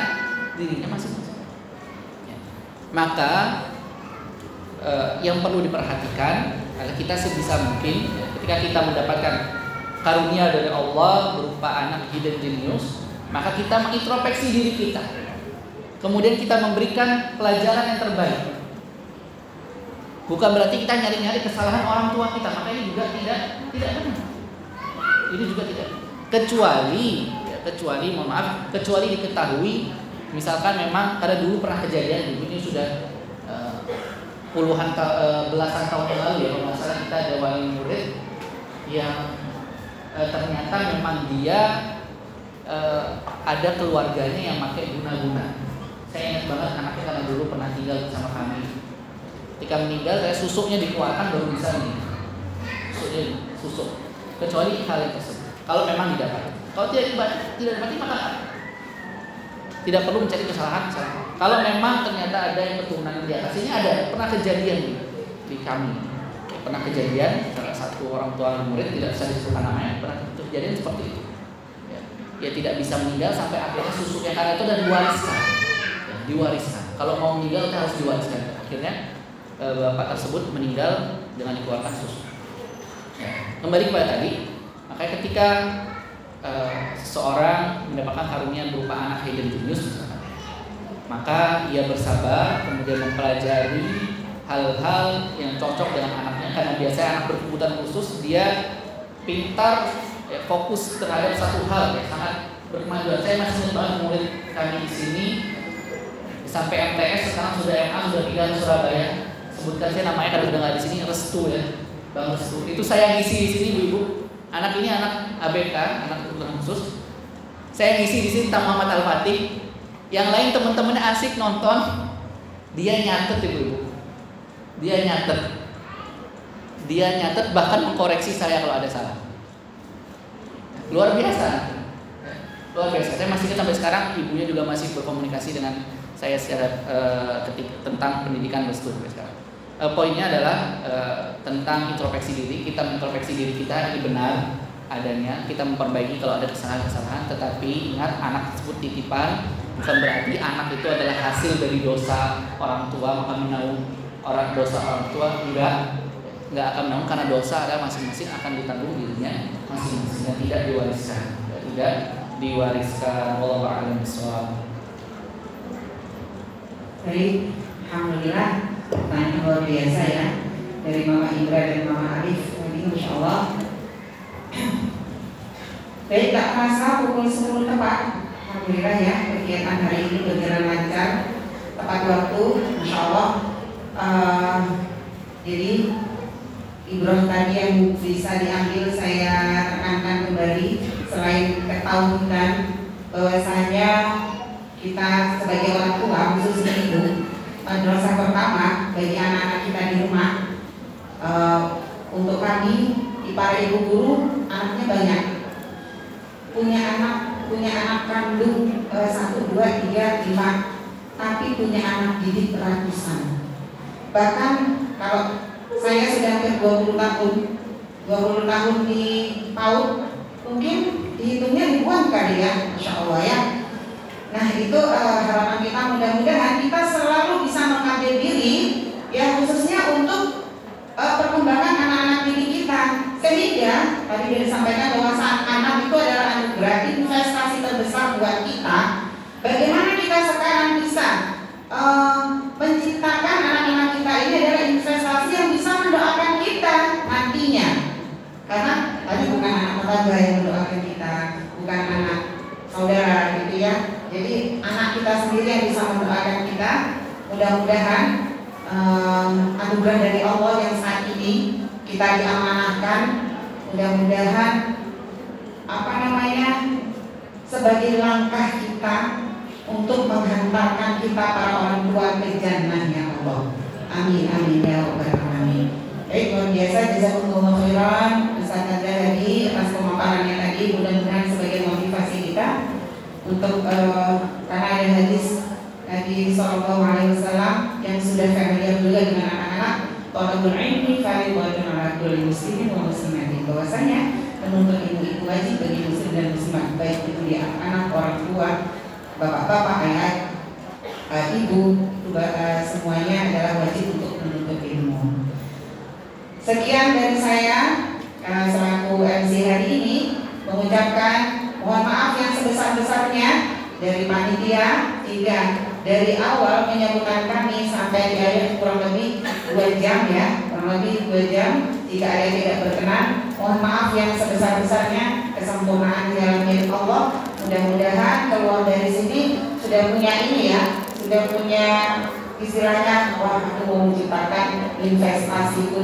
dirinya masing-masing ya. maka eh, yang perlu diperhatikan adalah kita sebisa mungkin ketika kita mendapatkan karunia dari Allah berupa anak hidden genius maka kita mengintrospeksi diri kita. Kemudian kita memberikan pelajaran yang terbaik. Bukan berarti kita nyari-nyari kesalahan orang tua kita maka ini juga tidak tidak benar. Ini juga tidak kecuali ya, kecuali mohon maaf kecuali diketahui misalkan memang karena dulu pernah kejadian ini sudah puluhan ta uh, belasan tahun yang lalu ya kalau nggak kita ada wali murid yang uh, ternyata memang dia uh, ada keluarganya yang pakai guna-guna saya ingat banget anaknya karena dulu pernah tinggal bersama kami ketika meninggal saya susuknya dikeluarkan baru bisa nih susuknya susuk kecuali hal yang tersebut kalau memang didapat. Kalau tidak didapat, tidak maka tidak perlu mencari kesalahan. kesalahan. Kalau memang ternyata ada yang keturunan di atas ini ada pernah kejadian di, kami. Pernah kejadian salah satu orang tua murid tidak bisa disebutkan namanya pernah kejadian seperti itu. Ya, ya tidak bisa meninggal sampai akhirnya susuknya karena itu dan diwariskan. Ya, diwariskan. Kalau mau meninggal kita harus diwariskan. Akhirnya e, bapak tersebut meninggal dengan dikeluarkan susu. Ya. kembali kepada tadi maka ketika uh, seseorang mendapatkan karunia berupa anak hidden genius maka ia bersabar kemudian mempelajari hal-hal yang cocok dengan anaknya karena biasanya anak berkebutuhan khusus dia pintar ya, fokus terhadap satu hal ya sangat berkemajuan. Saya masih banget murid kami di sini sampai MTS sekarang sudah MA sudah tinggal di Surabaya. Sebutkan saya namanya karena sudah di sini Restu ya, Bang Restu. Itu saya ngisi di sini ibu-ibu Anak ini anak ABK, anak kebutuhan khusus. Saya ngisi di sini tentang Muhammad Al-Fatih. Yang lain teman-teman asik nonton, dia nyatet ibu-ibu. Dia nyatet. Dia nyatet bahkan mengkoreksi saya kalau ada salah. Luar biasa. Luar biasa. Saya masih ingat sampai sekarang ibunya juga masih berkomunikasi dengan saya secara uh, tentang pendidikan restu sampai sekarang uh, poinnya adalah uh, tentang introspeksi diri. Kita mengintrospeksi diri kita ini benar adanya. Kita memperbaiki kalau ada kesalahan-kesalahan. Tetapi ingat anak tersebut titipan bukan berarti anak itu adalah hasil dari dosa orang tua maka menanggung orang dosa orang tua enggak. Enggak akan menanggung karena dosa adalah masing-masing akan ditanggung dirinya masing-masing dan tidak diwariskan. Tidak diwariskan. Allah a'lam Baik, alhamdulillah pertanyaan luar biasa ya dari Mama Indra dan Mama Arif. Tadi Masya Allah. Baik tak terasa pukul 10 tepat Alhamdulillah ya kegiatan hari ini berjalan lancar Tepat waktu Masya Allah. Uh, Jadi Ibroh tadi yang bisa diambil saya tekankan kembali. Selain ketahuan bahwasanya kita sebagai orang tua khususnya ibu madrasah pertama bagi anak-anak kita di rumah uh, untuk kami di para ibu guru anaknya banyak. Punya anak punya anak kandung uh, satu dua tiga lima tapi punya anak didik ratusan. Bahkan kalau saya sudah hampir 20 tahun 20 tahun di PAUD mungkin dihitungnya ribuan kali ya Masya Allah ya. Nah itu uh, harapan kita mudah-mudahan kita selalu bisa mengambil diri ya khususnya untuk uh, perkembangan anak-anak didik sehingga tadi sudah disampaikan bahwa saat anak itu adalah anugerah investasi terbesar buat kita bagaimana kita sekarang bisa uh, menciptakan anak-anak kita ini adalah investasi yang bisa mendoakan kita nantinya? Karena tadi bukan anak tetangga yang mendoakan kita bukan anak saudara gitu ya. Jadi anak kita sendiri yang bisa mendoakan kita. Mudah-mudahan um, anugerah dari Allah yang saat ini kita diamanahkan mudah-mudahan apa namanya sebagai langkah kita untuk menghantarkan kita para orang tua ke jannahnya Allah. Amin amin ya rabbal alamin. Baik luar biasa jazakumullah khairan Ustaz Nadia tadi atas pemaparannya tadi mudah-mudahan sebagai motivasi kita untuk uh, karena ada hadis Nabi Shallallahu Alaihi Wasallam yang sudah familiar juga dengan anak-anak Tolabul ilmi faridatun ala kulli muslimin wa muslimatin bahwasanya menuntut ilmu itu wajib bagi muslim dan muslimat baik itu dia anak orang tua bapak-bapak ayah uh, ibu uh, semuanya adalah wajib untuk menuntut ilmu. Sekian dari saya uh, selaku MC hari ini mengucapkan Mohon maaf yang sebesar-besarnya dari panitia hingga dari awal menyebutkan kami sampai di akhir kurang lebih dua jam ya kurang lebih dua jam jika ada yang tidak berkenan mohon maaf yang sebesar-besarnya kesempurnaan dalam milik Allah. Mudah-mudahan keluar dari sini sudah punya ini ya sudah punya istilahnya wah aku mau menciptakan investasi